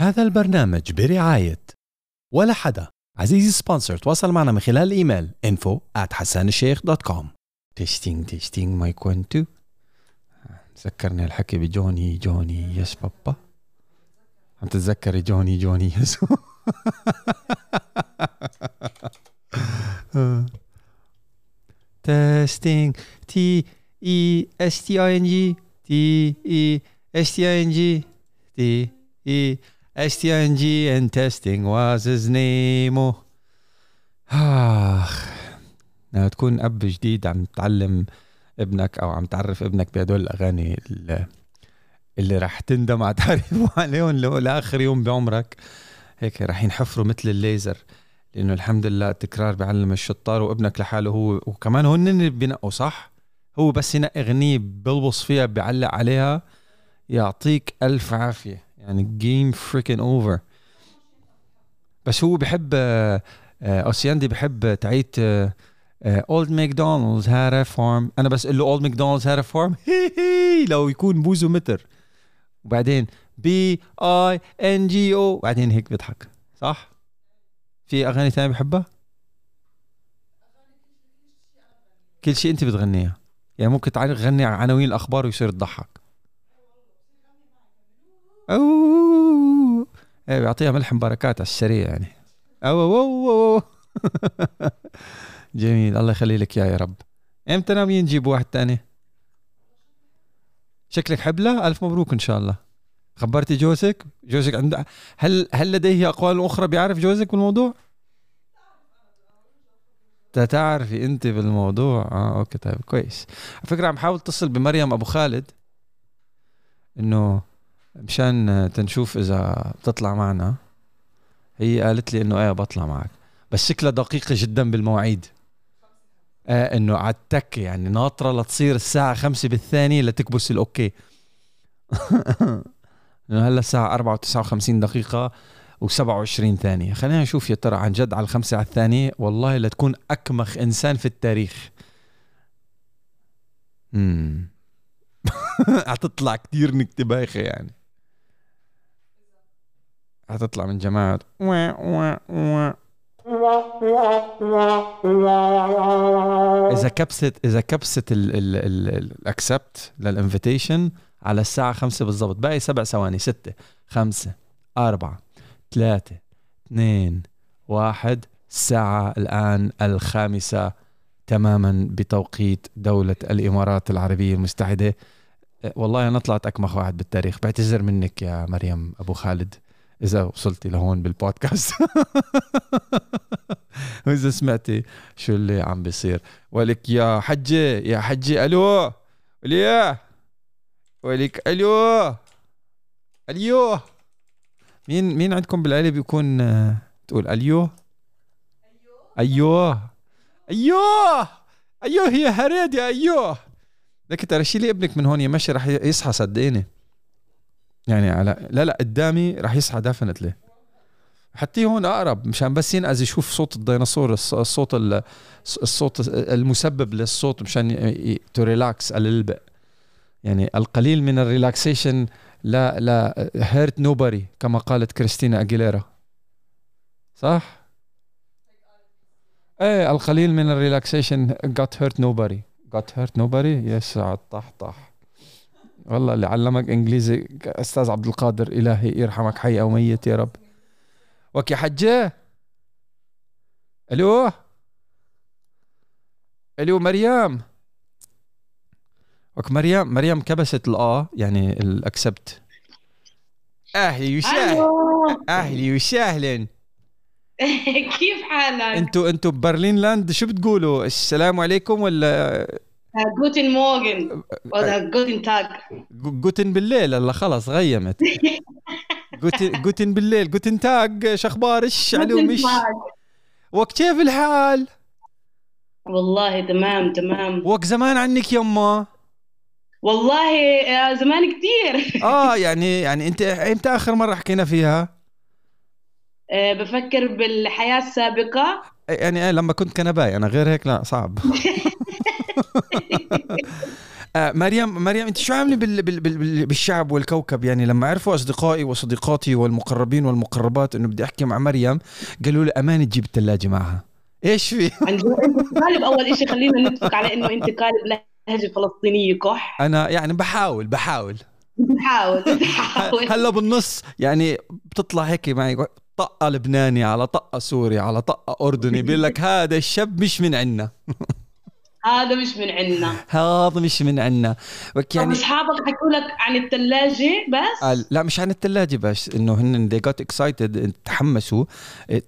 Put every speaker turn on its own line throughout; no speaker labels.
هذا البرنامج برعاية ولا حدا. عزيزي sponsor تواصل معنا من خلال الإيميل info at حسانالشيخ.com testing testing mic 1 2 ذكرني الحكي ب Johnny Johnny yes papa. عم تتذكري Johnny Johnny yes. testing T E S T I N G T E S T I N G T E G and testing was his name. اخ لما تكون أب جديد عم تعلم ابنك أو عم تعرف ابنك بهدول الأغاني اللي, رح تندم على تعريفه عليهم لآخر يوم بعمرك. هيك رح ينحفروا مثل الليزر لأنه الحمد لله التكرار بيعلم الشطار وابنك لحاله هو وكمان هن بينقوا صح؟ هو بس ينقي أغنية بلبص فيها بيعلق عليها يعطيك ألف عافية. يعني game freaking over بس هو بحب آه، آه، أوسياندي بحب تعيت Old MacDonald's had a farm أنا بس أقول له Old MacDonald's had a farm لو يكون بوزه متر. وبعدين B I N G O بعدين هيك بيضحك صح؟ في أغاني ثانية بحبها؟ كل شيء أنت بتغنيها. يعني ممكن تعالي تغني عناوين الأخبار ويصير تضحك أوه. إيه بيعطيها ملح بركات على السريع يعني. أو أو أو أو. جميل. الله يخلي لك إياه يا رب. إمتى ناويين نجيب واحد تاني؟ شكلك حبلة. ألف مبروك إن شاء الله. خبرتي جوزك؟ جوزك عنده هل هل لديه أقوال أخرى بيعرف جوزك بالموضوع؟ تعرفي أنت بالموضوع. آه okay طيب كويس. على فكرة عم حاول اتصل بمريم أبو خالد. إنه مشان تنشوف إذا بتطلع معنا. هي قالت لي إنه إيه بطلع معك. بس شكلها دقيقة جدا بالمواعيد. آه إنه على يعني ناطرة لتصير الساعة خمسة بالثانية لتكبس ال okay. إنه هلأ الساعة 4 و59 دقيقة و27 ثانية. خلينا نشوف يا ترى عن جد على الخمسة على الثانية. والله لتكون أكمخ إنسان في التاريخ. امم حتطلع كتير نكتة بايخة يعني. حتطلع من جماعة. إذا كبست إذا كبست الأكسبت للإنفيتيشن على الساعة خمسة بالضبط. باقي سبع ثواني. ستة خمسة أربعة ثلاثة اثنين واحد. الساعة الآن الخامسة تماما بتوقيت دولة الإمارات العربية المتحدة والله أنا طلعت أكمخ واحد بالتاريخ. بعتذر منك يا مريم أبو خالد. إذا وصلتي لهون بالبودكاست. وإذا سمعتي شو اللي عم بيصير. ولك يا حجة يا حجة ألو وليا ولك ألو أليو مين مين عندكم بالعيلة بيكون آه، تقول أليو أيوه. أيوه. أيوه. يا هريد يا أيوه. لك ترى شيلي ابنك من هون يا مشي رح يصحى صدقيني. يعني على لا لا قدامي رح يصحى دافنتلي حتى هون أقرب مشان بس ينقذ يشوف صوت الديناصور الصوت الصوت المسبب للصوت مشان to relax يعني القليل من ال relaxation لا لا hurt nobody كما قالت كريستينا أجيليرا. صح؟ إيه القليل من ال relaxation got hurt nobody. got hurt nobody يسعد طح طح والله اللي علمك إنجليزي أستاذ عبد القادر إلهي يرحمك حي أو ميت يا رب. وكي حجة؟ ألو؟ ألو مريم؟ وك مريم مريم كبست الاه يعني ال accept أهلي وسهلا أهلي وسهلا
كيف حالك؟
أنتوا أنتوا ببرلين land شو بتقولوا؟ السلام عليكم ولا
Guten Morgen ولا Guten Tag.
Guten بالليل هلا خلص غيمت. جوتن جوتن بالليل جوتن تاج شخبار إيش علوم إيش وك كيف الحال؟
والله تمام تمام.
وك زمان عنك يما؟
والله زمان كثير
آه يعني يعني أنت إمتى آخر مرة حكينا فيها؟
أه بفكر بالحياة السابقة.
يعني لما كنت كنباي أنا غير هيك لا صعب. آه مريم مريم انت شو عاملة بال بال بال بالشعب والكوكب؟ يعني لما عرفوا أصدقائي وصديقاتي والمقربين والمقربات إنه بدي أحكي مع مريم قالوا لي أمانة تجيب الثلاجه معها. إيش في؟
قالب أول شيء خلينا نتفق على إنه إنت قالب لهجة فلسطينية كح؟
أنا يعني بحاول بحاول.
بحاول بحاول
هلا بالنص يعني بتطلع هيك معي طقة لبناني على طقة سوري على طقة أردني بيقول لك هذا الشاب مش من عنا.
هذا مش من عنا
هذا مش من عنا
وك يعني أصحابك حكوا لك عن الثلاجه بس؟
قال لا مش عن الثلاجه بس إنه هن they got excited تحمسوا.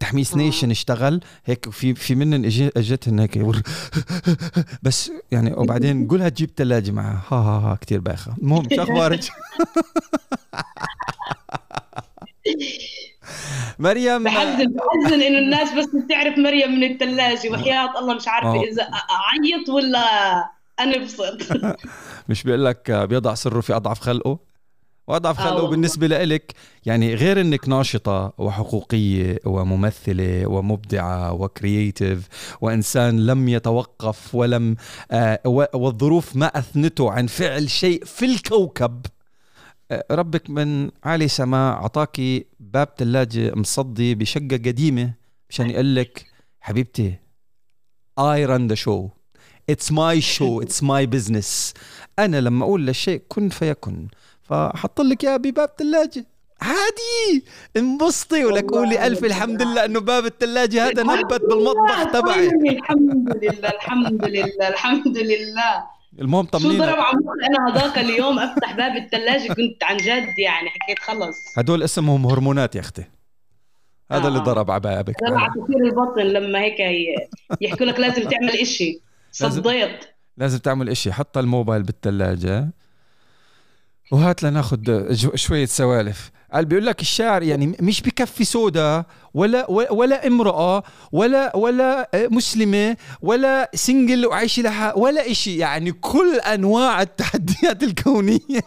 تحميس نيشن آه. اشتغل. هيك في في منن اجتهن هيك بس يعني وبعدين قولها تجيب ثلاجه معها. ها ها ها كثير بايخة. المهم شو أخبارك؟ مريم.
بحزن بحزن إنه الناس بس بتعرف مريم من الثلاجه وحياة الله مش عارفة أوه. إذا أعيط ولا أنبسط.
مش بيقول لك بيضع سره في أضعف خلقه؟ وأضعف خلقه آه بالنسبة لإلك. يعني غير إنك ناشطة وحقوقية وممثلة ومبدعة وكرييتيف وإنسان لم يتوقف ولم آه والظروف ما أثنته عن فعل شيء في الكوكب. ربك من عالي سماء عطاكي باب ثلاجة مصدي بشقة قديمة مشان يقول لك حبيبتي I run the show. It's my show. It's my business. أنا لما أقول للشيء كن فيكن. فحط لك إياه بباب ثلاجة عادي. انبسطي ولك قولي ألف الحمد لله إنه باب الثلاجة هذا نبت بالمطبخ تبعي.
الحمد لله الحمد لله الحمد لله.
المهم طمنينا.
شو ضرب عمري أنا هذاك اليوم أفتح باب الثلاجة كنت عن جد يعني حكيت خلص.
هدول اسمهم هرمونات يا أختي. هذا آه. اللي ضرب على بابك.
ضرب كثير البطن لما هيك يحكوا لك لازم تعمل إشي. صديت.
لازم تعمل إشي. حط الموبايل بالثلاجة. وهات لناخذ شوية سوالف. قال بيقول لك الشاعر يعني مش بكفي سودا ولا ولا امرأة ولا ولا مسلمة ولا سنجل وعايشة لها ولا إشي يعني كل أنواع التحديات الكونية.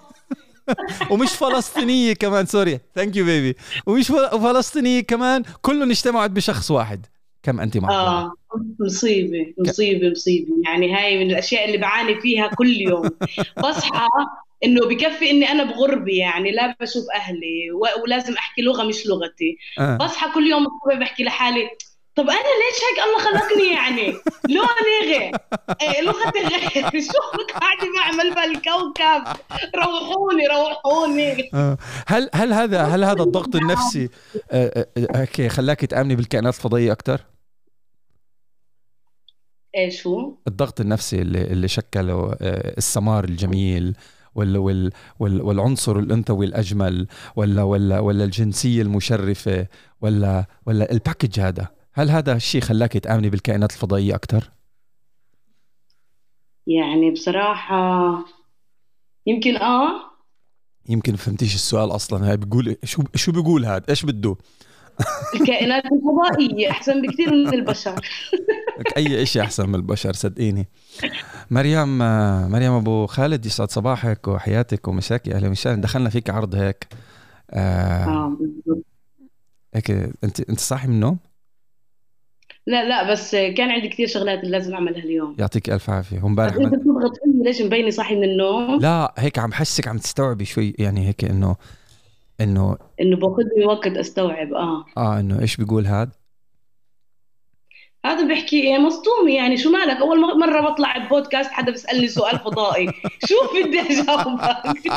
ومش فلسطينية كمان sorry thank you baby ومش فلسطينية كمان كلهم اجتمعوا بشخص واحد. كم أنت معقولة؟
آه مصيبة مصيبة مصيبة. يعني هاي من الأشياء اللي بعاني فيها كل يوم. بصحى إنه بكفي إني أنا بغربه يعني لا بشوف أهلي ولازم أحكي لغة مش لغتي. آه. بصحى كل يوم الصبح بحكي لحالي طب أنا ليش هيك الله خلقني يعني؟ لوني غير إيه لغتي غير. شو قاعدة بعمل بالكوكب روحوني روحوني.
آه. هل هل هذا هل هذا الضغط النفسي آه، آه، هيك خلاك تأمني بالكائنات الفضائية أكثر
إيش هو؟
الضغط النفسي اللي اللي شكله السمار الجميل ولا وال وال والعنصر الأنثوي الأجمل ولا ولا ولا الجنسية المشرفة ولا ولا الباكج هذا. هل هذا الشيء خلاك تآمني بالكائنات الفضائية أكثر
يعني بصراحة يمكن آه.
يمكن فهمتيش السؤال أصلا. هاي بيقول شو شو بيقول هذا إيش بده؟
الكائنات الفضائية أحسن بكثير من البشر.
أي شيء أحسن من البشر صدقيني. مريم مريم أبو خالد يسعد صباحك وحياتك ومساكي أهلا وسهلا دخلنا فيك عرض هيك. آه, آه، هيك أنت أنت صاحي من النوم؟
لا لا بس كان عندي كثير شغلات لازم أعملها اليوم.
يعطيك ألف عافية. هم امبارح
انت بتضغط فيني ليش مبيني صاحي من النوم؟
لا هيك عم حسك عم تستوعبي شوي يعني هيك إنه إنه
إنه باخذ وقت أستوعب آه.
آه إنه إيش بيقول هذا
هذا بيحكي إيه مصدوم يعني شو مالك؟ أول مرة بطلع ببودكاست حدا بيسألني سؤال فضائي. شو بدي أجاوبك؟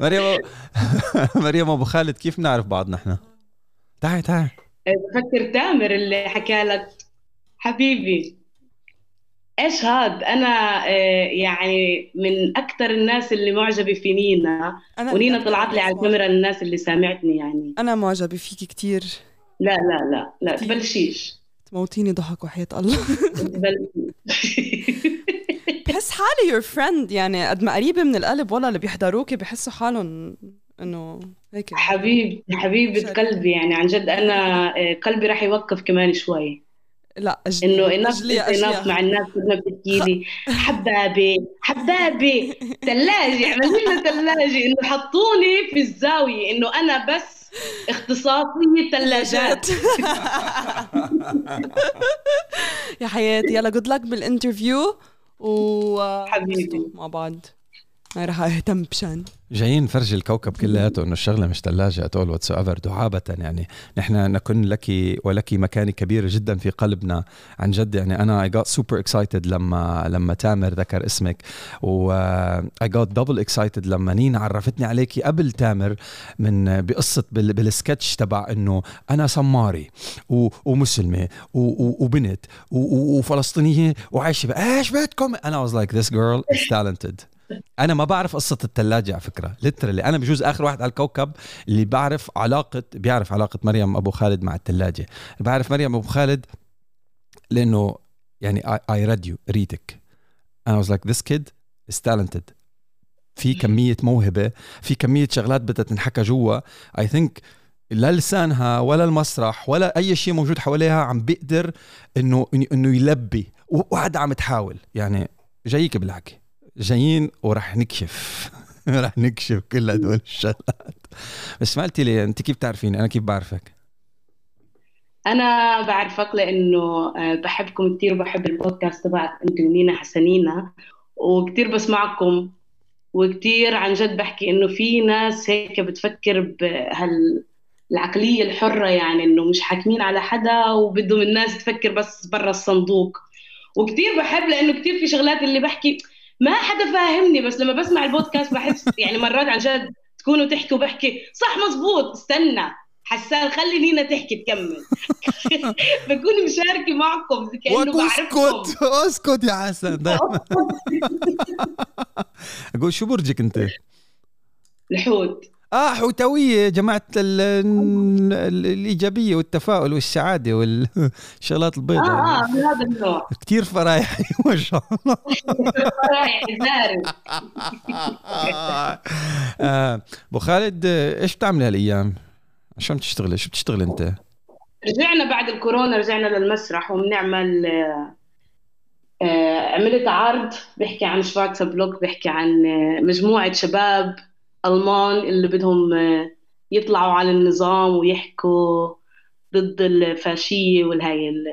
مريم مريم أبو خالد كيف نعرف بعض نحن تعي تعي.
بفكر تامر اللي حكى لك حبيبي. إيش هاد أنا آه، يعني من أكثر الناس اللي معجبة في نينا. أنا ونينا طلعت لي على الكاميرا الناس اللي سامعتني يعني.
أنا معجبة فيكي كثير
لا لا لا لا تبلشيش.
تموتيني ضحك وحياة الله. بحس حالي your friend يعني قد ما قريبة من القلب والله اللي بيحضروكي بحسوا حالهم إنه هيك.
حبيب حبيبة قلبي يعني. عن جد أنا آه، قلبي راح يوقف كمان شوي.
لا
إنه الناس الناس مع الناس كلها بتحكي لي حبابي حبابي ثلاجة اعملوا لنا ثلاجة. إنه حطوني في الزاوية إنه أنا بس اختصاصي ثلاجات.
يا حياتي يلا good luck بال interview و
حبيبي.
مع بعض. رح أهتم بشان.
جايين نفرجي الكوكب كلياته إنه الشغلة مش ثلاجه at all whatsoever دعابة يعني. نحن نكون لك ولك مكانه كبيره جدا في قلبنا. عن جد يعني أنا I got super excited لما لما تامر ذكر اسمك و I got double excited لما نينا عرفتني عليكي قبل تامر من بقصة بال بالسكتش تبع إنه أنا سماري و... ومسلمة و... و... وبنت و... وفلسطينية وعايشة إيش بدكم؟ أنا was like this girl is talented أنا ما بعرف قصة الثلاجه على فكرة. literally أنا بجوز آخر واحد على الكوكب اللي بعرف علاقة بيعرف علاقة مريم أبو خالد مع الثلاجه بعرف مريم أبو خالد لأنه يعني I read you ريدك أنا was like this kid is talented في كمية موهبة في كمية شغلات بدها تنحكى جوا. اي ثينك لا لسانها ولا المسرح ولا أي شيء موجود حواليها عم بيقدر إنه إنه يلبي. وقاعدة عم تحاول. يعني جايك بالحكي جايين ورح نكشف. رح نكشف كل هدول الشغلات. بس ما قلتي لي انت كيف تعرفيني أنا كيف بعرفك؟
أنا بعرفك لأنه آه، بحبكم كثير وبحب البودكاست تبعك انت ونينا حسنينا وكثير بسمعكم وكثير عن جد بحكي إنه في ناس هيك بتفكر بهال العقلية الحرة يعني إنه مش حاكمين على حدا وبدهم الناس تفكر بس برا الصندوق. وكثير بحب لأنه كثير في شغلات اللي بحكي ما حدا فاهمني بس لما بسمع البودكاست بحس يعني مرات عن جد تكونوا تحكوا بحكي. صح مزبوط استنى. حسان خلي نينا تحكي تكمل. بكون مشاركة معكم كأنه بعرفكم.
اسكت. اسكت يا حسن. أقول شو برجك أنت؟
الحوت
آه حوتوية جماعة ال ال الإيجابية والتفاؤل والسعادة والشغلات البيضاء
آه آه من هذا النوع
كثير فرايح ما شاء الله
فرايح زارب
آه، أبو خالد إيش بتعمل هالأيام؟ شو عم تشتغلي؟ شو بتشتغل أنت؟
رجعنا بعد الكورونا رجعنا للمسرح وبنعمل آه، عملت عرض بيحكي عن schwarze Block بيحكي عن آه، مجموعة شباب ألمان اللي بدهم آه، يطلعوا على النظام ويحكوا ضد الفاشية والهاي ال...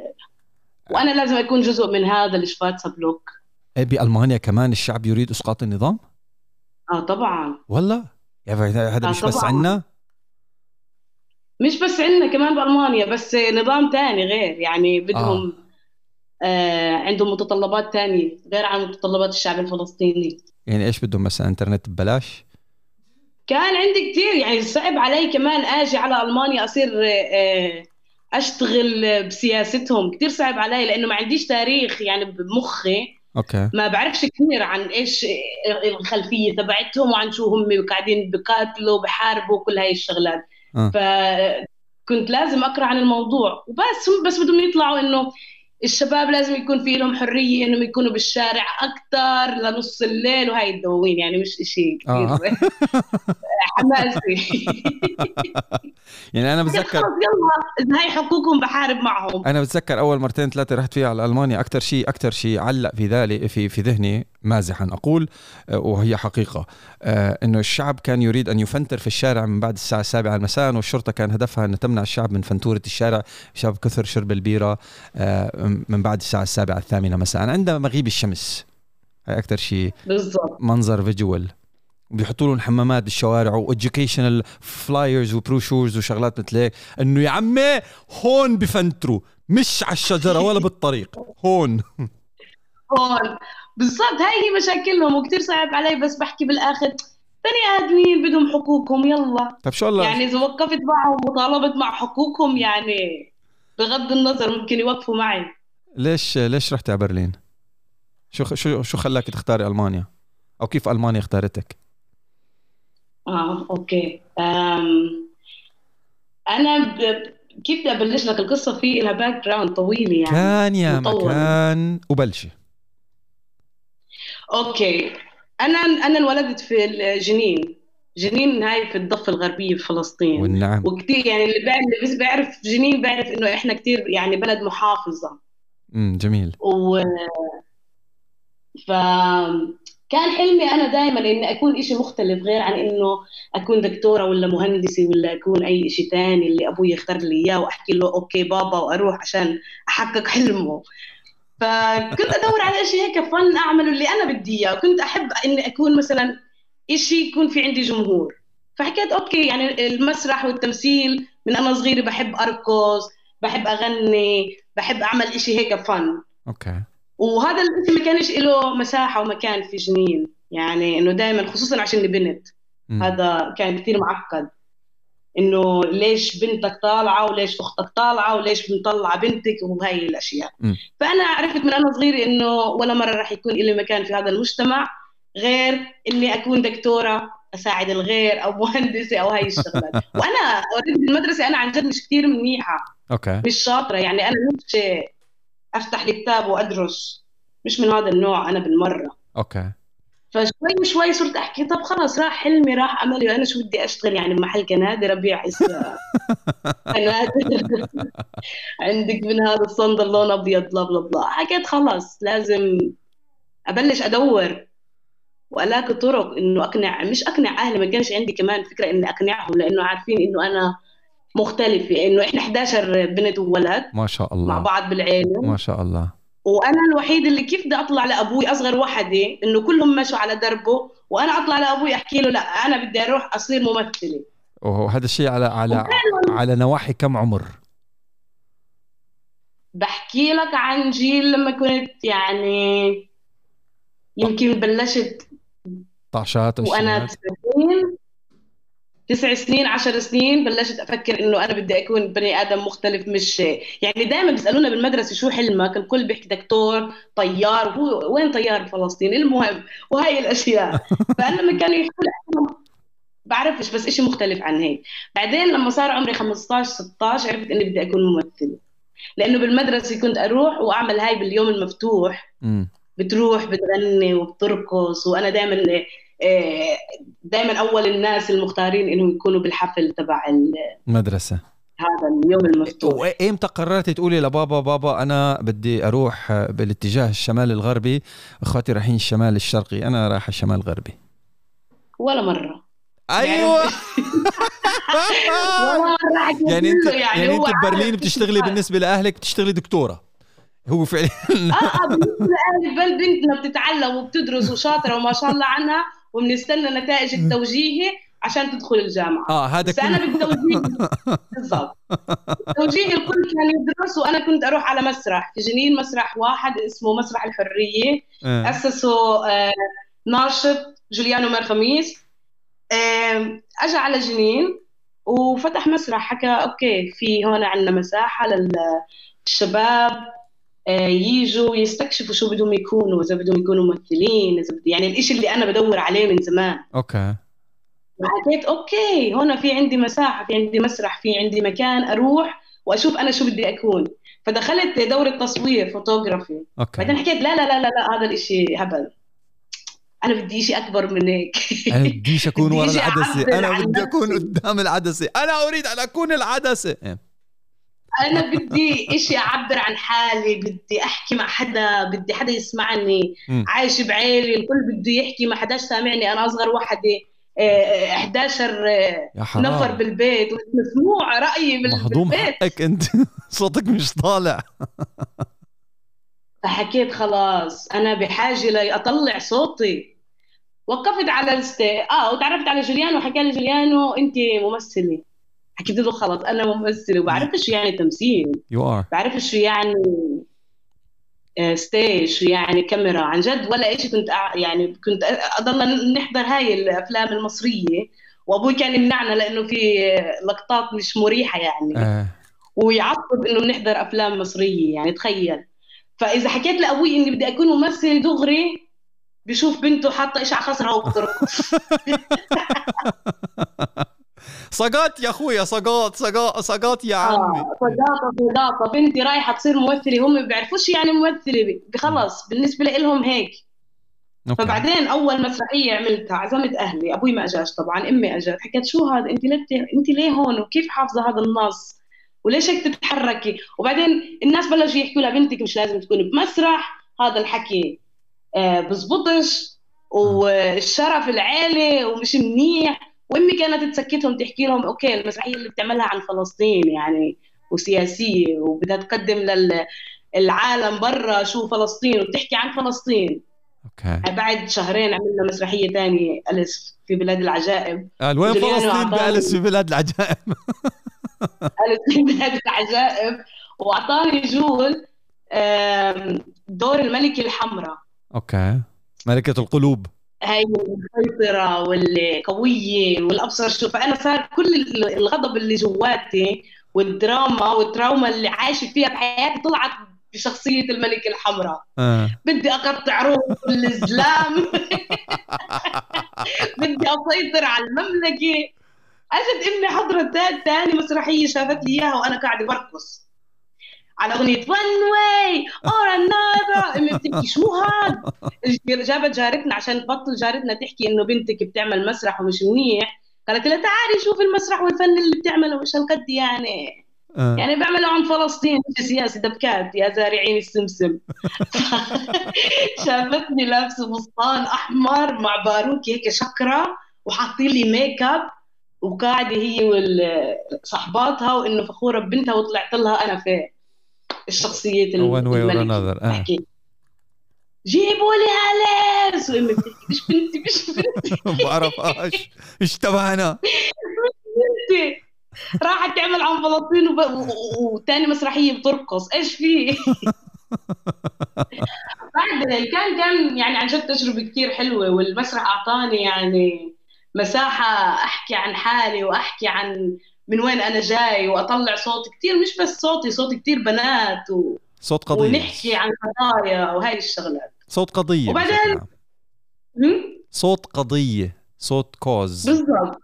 وأنا لازم أكون جزء من هذا ال schwarze Block
إيه بألمانيا كمان الشعب يريد إسقاط النظام؟
آه طبعا
والله؟ يعني هذا
آه
مش بس. عنا؟
مش بس عندنا كمان بألمانيا بس نظام تاني غير يعني بدهم آه. عندهم متطلبات تانية غير عن متطلبات الشعب الفلسطيني
يعني إيش بدهم مثلا إنترنت ببلاش؟
كان عندي كتير يعني صعب علي كمان آجي على ألمانيا أصير آه، أشتغل بسياستهم. كتير صعب علي لأنه ما عنديش تاريخ يعني بمخي.
أوكي.
ما بعرفش كثير عن إيش الخلفية تبعتهم وعن شو هم قاعدين بقاتلوا بحاربوا كل هاي الشغلات.
آه.
فكنت لازم أقرأ عن الموضوع. وبس هم بس بدهم يطلعوا إنه الشباب لازم يكون في لهم حرية إنهم يكونوا بالشارع أكثر لنص الليل وهاي الدواوين يعني مش إشي كثير
آه.
حماسي.
يعني
أنا
بتذكر
يلا اذا هاي حقوقهم بحارب معهم.
أنا بتذكر أول مرتين ثلاثة رحت فيها على المانيا أكثر شيء أكثر شيء علق في ذلك في في ذهني مازحا. أقول آه، وهي حقيقة آه، إنه الشعب كان يريد أن يفنتر في الشارع من بعد الساعة السابعة مساء والشرطة كان هدفها أن تمنع الشعب من فنتورة الشارع بسبب كثر شرب البيرة آه، من بعد الساعة السابعة الثامنة مساء. عند مغيب الشمس هاي أكثر شيء
بالضبط.
منظر visual بيحطوا لهم حمامات بالشوارع و educational flyers و brochures وشغلات مثل هيك. إنه يا عمي هون بفنتروا مش على الشجرة ولا بالطريق هون.
هون. بالضبط هاي هي مشاكلهم وكثير صعب علي بس بحكي بالآخر بني آدمين بدهم حقوقهم يلا.
طيب شو الله؟
يعني إذا وقفت معهم وطالبت مع حقوقهم يعني بغض النظر ممكن يوقفوا معي.
ليش ليش رحت على برلين؟ شو شو شو خلاك تختاري ألمانيا؟ أو كيف ألمانيا اختارتك؟
آه أوكي. أم أنا ب... كيف بدي أبلش لك القصة؟ في لها background طويله يعني.
كان يا. مكان وبلشي.
okay. أنا أنا انولدت في جنين. جنين هاي في الضفة الغربية في فلسطين.
والنعم.
وكثير يعني اللي بيعرف بس بيعرف جنين بيعرف إنه إحنا كثير يعني بلد محافظة.
امم جميل.
و ف كان حلمي أنا دائما اني أكون إشي مختلف غير عن إنه أكون دكتورة ولا مهندسة ولا أكون أي شيء ثاني اللي أبوي يختار لي إياه وأحكي له okay بابا وأروح عشان أحقق حلمه. فكنت أدور على شيء هيك فن أعمله اللي أنا بدي إياه. كنت أحب إني أكون مثلا شيء يكون في عندي جمهور. فحكيت okay يعني المسرح والتمثيل من أنا صغيرة بحب أرقص بحب أغني بحب أعمل إشي هيك فن.
okay.
وهذا الإشي ما كانش له مساحة ومكان في جنين. يعني إنه دائما خصوصا عشان بنت
مم.
هذا كان كثير معقد. إنه ليش بنتك طالعة وليش أختك طالعة وليش مطلعه بنتك وهي الأشياء.
مم.
فأنا عرفت من أنا صغيرة إنه ولا مرة راح يكون لي مكان في هذا المجتمع غير إني أكون دكتورة أساعد الغير أو مهندسة أو هاي الشغلات. وأنا already بالمدرسة أنا عن جد مش كثير منيحة.
okay.
مش شاطرة. يعني أنا مش أفتح لي كتاب وأدرس. مش من هذا النوع أنا بالمرة.
okay.
فشوي شوي صرت أحكي طب خلص راح حلمي راح أملي أنا شو بدي أشتغل؟ يعني بمحل كنادر ابيع كنادر عندك من هذا الصندل لون أبيض blah blah blah. حكيت خلص لازم أبلش أدور. وألاقي طرق إنه أقنع مش أقنع أهلي ما كانش عندي كمان فكرة إني أقنعهم لأنه عارفين إنه أنا مختلفة. إنه إحنا 11 بنت وولد
ما شاء الله
بعض بالعيلة.
ما شاء الله.
وأنا الوحيد اللي كيف بدي أطلع لأبوي؟ أصغر وحده إنه كلهم مشوا على دربه وأنا أطلع لأبوي أحكي له لا أنا بدي أروح أصير ممثلة.
وهذا الشيء على على على نواحي كم عمر؟
بحكي لك عن جيل لما كنت يعني يمكن بلشت
طعشات
وأنا
وشيات
تسع سنين عشر سنين بلشت أفكر إنه أنا بدي أكون بني آدم مختلف مش يعني دائما بيسألونا بالمدرسة شو حلمك؟ الكل بيحكي دكتور طيار هو وين طيار فلسطين؟ المهم وهي الأشياء. فأنا لما كانوا يحكوا بعرفش بس إشي مختلف عن هيك. بعدين لما صار عمري 15 16 عرفت إني بدي أكون ممثلة. لأنه بالمدرسة كنت أروح وأعمل هاي باليوم المفتوح. بتروح بتغني وبترقص وأنا دائما دائما أول الناس المختارين انهم يكونوا بالحفل تبع ال-
مدرسة.
هذا اليوم المفتوح.
وايمتى قررتي تقولي لبابا بابا أنا بدي أروح بالاتجاه الشمال الغربي؟ اخواتي رايحين الشمال الشرقي أنا رايح الشمال الغربي.
ولا مرة. أيوه. حكيت
يعني انت
له
يعني
أنت
ببرلين بتشتغلي بالنسبة لأهلك بتشتغلي دكتورة. هو فعليا.
آه آه بالنسبة لأهلي بل بنتنا بتتعلم وبتدرس وشاطرة وما شاء الله عنها وبنستنى نتائج التوجيهي عشان تدخل الجامعة.
آه هذا
بس أنا
كله.
بالتوجيه بالضبط. توجيه الكل كان يدرس وأنا كنت أروح على مسرح. في جنين مسرح واحد اسمه مسرح الحرية.
آه.
أسسه آه، ناشط جوليانو مار خميس آه، أجى على جنين وفتح مسرح. حكى okay في هون عندنا مساحة للشباب. يجوا يستكشفوا شو بدهم يكونوا إذا بدهم يكونوا ممثلين إذا بدي يعني الإشي اللي أنا بدور عليه من زمان.
okay.
وحكيت okay هون في عندي مساحة في عندي مسرح في عندي مكان أروح وأشوف أنا شو بدي أكون. فدخلت دورة تصوير فوتوغرافي. بعدين
okay
حكيت لا لا لا لا, لا هذا الإشي هبل. أنا بدي شيء أكبر من هيك.
أنا بديش
أكون
ورا العدسة.
أنا
بدي
أكون.
قدام العدسة. أنا أريد أن أكون العدسة. إيه.
أنا بدي إشي أعبر عن حالي بدي أحكي مع حدا بدي حدا يسمعني. عايش بعيلي الكل بده يحكي ما حداش سامعني. أنا أصغر وحدة آه، 11 آه،
يا
نفر
حرام
بالبيت. مسموع رأيي بال-
مهضوم
بالبيت.
حقك أنت. صوتك مش طالع.
فحكيت خلاص أنا بحاجة لاطلع صوتي. وقفت على ال stage آه وتعرفت على جوليانو حكى لي جوليانو انت ممثلة. حكيت له خلص أنا ممثلة وبعرف شو يعني تمثيل.
you are
بعرف شو يعني آه، ستيج شو يعني كاميرا عن جد ولا شيء كنت أع- يعني كنت أضل نحضر هاي الأفلام المصرية. وأبوي كان يمنعنا لأنه في لقطات مش مريحة يعني.
آه.
ويعصب إنه بنحضر أفلام مصرية يعني تخيل. فإذا حكيت لأبوي إني بدي أكون ممثل دغري بشوف بنته حاطة إيش على خصرها وبترقص
سقط يا أخويا سقط سقط سقط يا عمي.
آه صداقه صداقه بنتي رايحة تصير ممثلة هم ما بيعرفوش يعني ممثلة. خلص بالنسبة لهم هيك.
okay.
فبعدين أول مسرحية عملتها عزمت أهلي أبوي ما أجاش طبعا أمي أجت. حكيت شو هذا؟ انت ليه انت ليه هون؟ وكيف حافظة هذا النص؟ وليش هيك تتحركي؟ وبعدين الناس بلشوا يحكوا لها بنتك مش لازم تكوني بمسرح. هذا الحكي آه بزبطش. والشرف العيلة ومش منيح. وامي كانت تسكتهم تحكي لهم okay المسرحيه اللي بتعملها عن فلسطين يعني وسياسية وبدها تقدم لل العالم برا شو فلسطين وتحكي عن فلسطين.
okay.
بعد شهرين عملنا مسرحية ثانية أليس في بلاد العجائب.
قال وين فلسطين؟ بأليس في بلاد العجائب؟
أليس في بلاد العجائب. وأعطاني جول دور الملكه الحمراء.
okay. ملكة القلوب.
هاي المسيطرة والقوية والأبصر شو. فأنا صار كل الغضب اللي جواتي والدراما والتراوما اللي عايشة فيها بحياتي طلعت بشخصية الملكة الحمراء.
آه.
بدي أقطع روح الإسلام. بدي أسيطر على المملكة. أجت إمي حضرت تاني مسرحية شافت لي إياها وأنا قاعدة برقص. على أغنية one way or another. أمي بتبكي شو هاد. جابت جارتنا عشان تبطل جارتنا تحكي إنه بنتك بتعمل مسرح ومش منيح. قالت لها تعالي شوفي المسرح والفن اللي بتعمله مش هالقد يعني؟
آه.
يعني بيعملوا عن فلسطين مش سياسي دبكات يا زارعين السمسم. شافتني لابسة فستان أحمر مع باروكي هيك شكرة وحاطين لي make up وقاعدة هي وصحباتها وإنه فخورة ببنتها وطلعت لها أنا في الشخصيه
or
الملكة.
another. آه.
جيبوا لي وامي بتحكي مش بنتي مش بنتي.
بعرف إيش إيش تبعنا؟
بنتي. راحت تعمل عن فلسطين وب... و... و... وتاني مسرحية بترقص. إيش في؟ بعد كان كان يعني عن جد تجربة كثير حلوة. والمسرح أعطاني يعني مساحة أحكي عن حالي وأحكي عن من وين أنا جاي وأطلع صوت كثير مش بس صوتي صوت كثير بنات و...
صوت قضية.
ونحكي عن قضايا وهي الشغلات.
صوت قضية
وبعدين-؟
صوت قضية صوت كوز
بالضبط.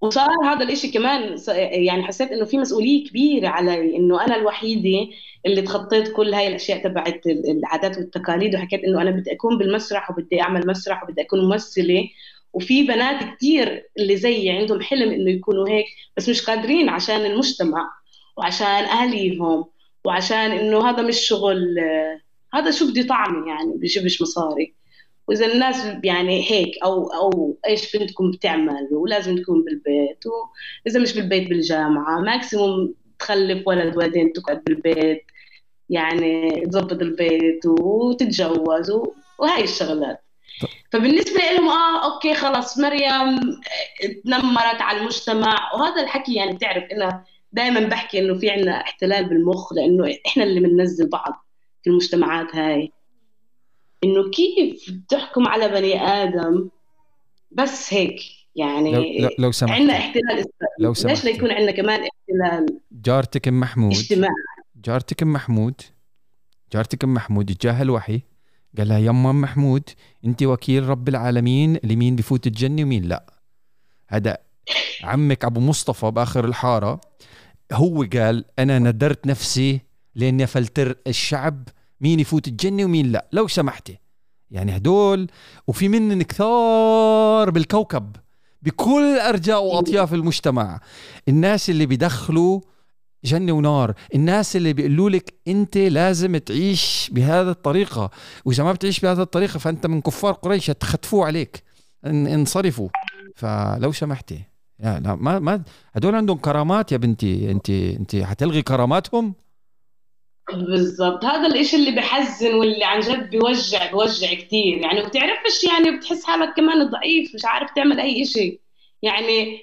وصار هذا الإشي كمان يعني حسيت إنه في مسؤولية كبيرة علي إنه أنا الوحيدة اللي تخطيت كل هاي الأشياء تبعت ال- العادات والتقاليد وحكيت إنه أنا بدي أكون بالمسرح وبدي أعمل مسرح وبدي أكون ممثلة وفي بنات كتير اللي زيي عندهم حلم إنه يكونوا هيك بس مش قادرين عشان المجتمع وعشان أهاليهم وعشان إنه هذا مش شغل هذا شو بدي طعمي يعني بجيبش مصاري. وإذا الناس يعني هيك أو أو إيش بنتكم بتعمل ولازم تكون بالبيت واذا مش بالبيت بالجامعة maximum تخلف ولد ولدين تقعد بالبيت يعني تظبط البيت وتتجوز وهاي الشغلات.
طب.
فبالنسبة لهم آه okay خلص مريم تنمرت على المجتمع. وهذا الحكي يعني بتعرف أنا دائما بحكي إنه في عنا احتلال بالمخ لأنه إحنا اللي بننزل بعض في المجتمعات هاي. إنه كيف تحكم على بني آدم بس هيك؟ يعني
لو لو, لو سمحت.
عندنا احتلال
لو
ليش
سمحت.
ليكون عندنا كمان احتلال
جارتك أم محمود؟
اجتماعي؟
جارتك أم محمود؟ جارتك أم محمود جاها الوحي قال لها يما أم محمود أنت وكيل رب العالمين لمين بفوت الجنة ومين لا. هذا عمك أبو مصطفى بآخر الحارة هو قال أنا ندرت نفسي لأني فلتر الشعب مين يفوت الجنة ومين لا. لو سمحتي. يعني هدول وفي منن كثار بالكوكب بكل أرجاء وأطياف المجتمع. الناس اللي بيدخلوا جنة ونار. الناس اللي بيقولوا لك أنت لازم تعيش بهذا الطريقة وإذا ما بتعيش بهذا الطريقة فأنت من كفار قريش تخطفوا عليك ان انصرفوا. فلو سمحتي لا لا ما ما هدول عندهم كرامات يا بنتي. انت أنت حتلغي كراماتهم؟
بالضبط. هذا الإشي اللي بحزن واللي عن جد بيوجع بيوجع كثير يعني وبتعرفش يعني بتحس حالك كمان ضعيف مش عارف تعمل أي إشي. يعني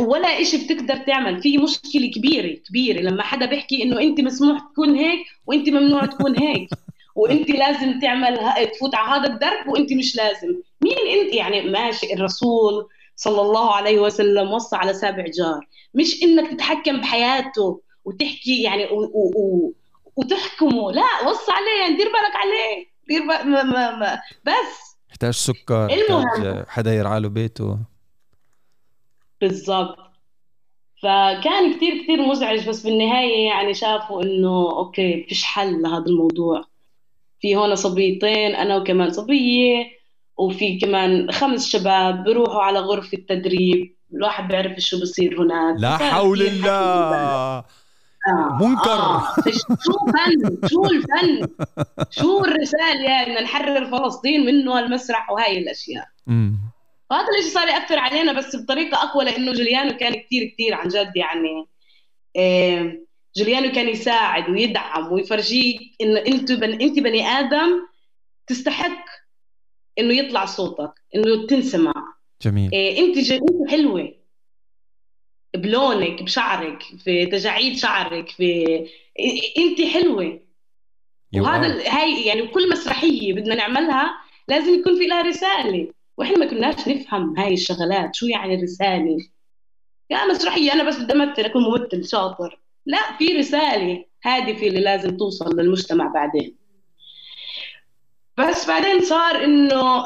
ولا إشي بتقدر تعمل. في مشكلة كبيرة كبيرة. لما حدا بيحكي إنه أنت مسموح تكون هيك وأنت ممنوع تكون هيك وأنت لازم تعمل تفوت على هذا الدرب وأنت مش لازم. مين أنت؟ يعني ماشي الرسول صلى الله عليه وسلم وصى على سابع جار. مش إنك تتحكم بحياته وتحكي يعني و و و وتحكمه. لا وصى عليه يعني دير بالك عليه. دير بالك ما ما ما. بس.
يحتاج سكر
المهم.
حدا يرعى له بيته.
بالضبط. فكان كتير كتير مزعج بس بالنهاية يعني شافوا إنه okay فيش حل لهذا الموضوع. في هون صبيتين أنا وكمان صبية وفي كمان خمس شباب بيروحوا على غرفة تدريب الواحد بيعرف شو بصير هناك.
لا حول الله. منكر.
آه. شو فن شو الفن؟ شو الرسالة؟ يعني نحرر فلسطين منه المسرح وهاي الأشياء.
أمم.
فهذا الإشي صار يأثر علينا بس بطريقة أقوى لأنه جوليانو كان كتير كتير عن جد يعني آه، جوليانو كان يساعد ويدعم ويفرجيك إنه أنت بني أنت بني آدم تستحق إنه يطلع صوتك إنه تنسمع.
جميل.
إيه أنت ج... أنت حلوة. بلونك بشعرك في تجاعيد شعرك في أنت حلوة. وهذا هاي يعني كل مسرحية بدنا نعملها لازم يكون في لها رسالة. وإحنا ما كناش نفهم هاي الشغلات شو يعني الرساله يا مسرحية أنا بس بدي أمثل أكون ممثل شاطر. لا في رسالة هادفة اللي لازم توصل للمجتمع بعدين. بس بعدين صار إنه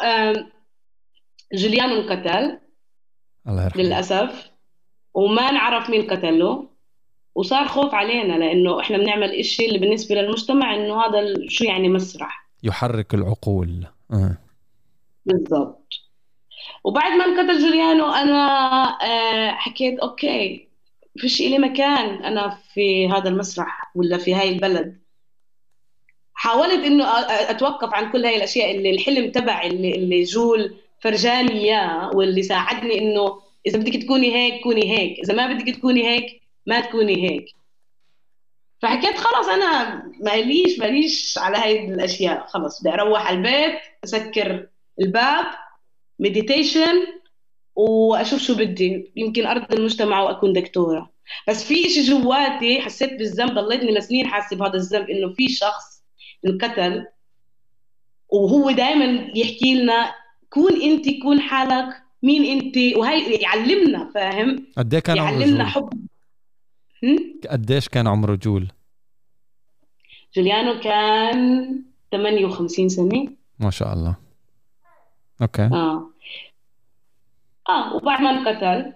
جوليانو انقتل.
الله يرحمه.
للأسف. وما نعرف مين قتله. وصار خوف علينا لإنه إحنا بنعمل إشي اللي بالنسبة للمجتمع إنه هذا شو يعني مسرح.
يحرك العقول. أه.
بالضبط. وبعد ما انقتل جوليانو أنا آه، حكيت okay فيش إلي مكان أنا في هذا المسرح ولا في هاي البلد. حاولت إنه أتوقف عن كل هاي الأشياء اللي الحلم تبعي اللي, اللي جول فرجاني إياه واللي ساعدني إنه إذا بدك تكوني هيك كوني هيك إذا ما بدك تكوني هيك ما تكوني هيك. فحكيت خلص أنا ماليش ماليش على هاي الأشياء خلص بدي أروح على البيت أسكر الباب مديتيشن وأشوف شو بدي. يمكن أرض المجتمع وأكون دكتورة. بس في إشي جواتي حسيت بالذنب ضليتني لسنين حاسة بهذا الذنب إنه في شخص انقتل وهو دائما يحكي لنا كون أنت كون حالك مين أنت. وهي يعلمنا فاهم؟
قد إيه كان
يعلمنا حب.
قديش كان عمره جول؟
جوليانو كان 58 سنة.
ما شاء الله. okay.
آه. آه وبعد ما انقتل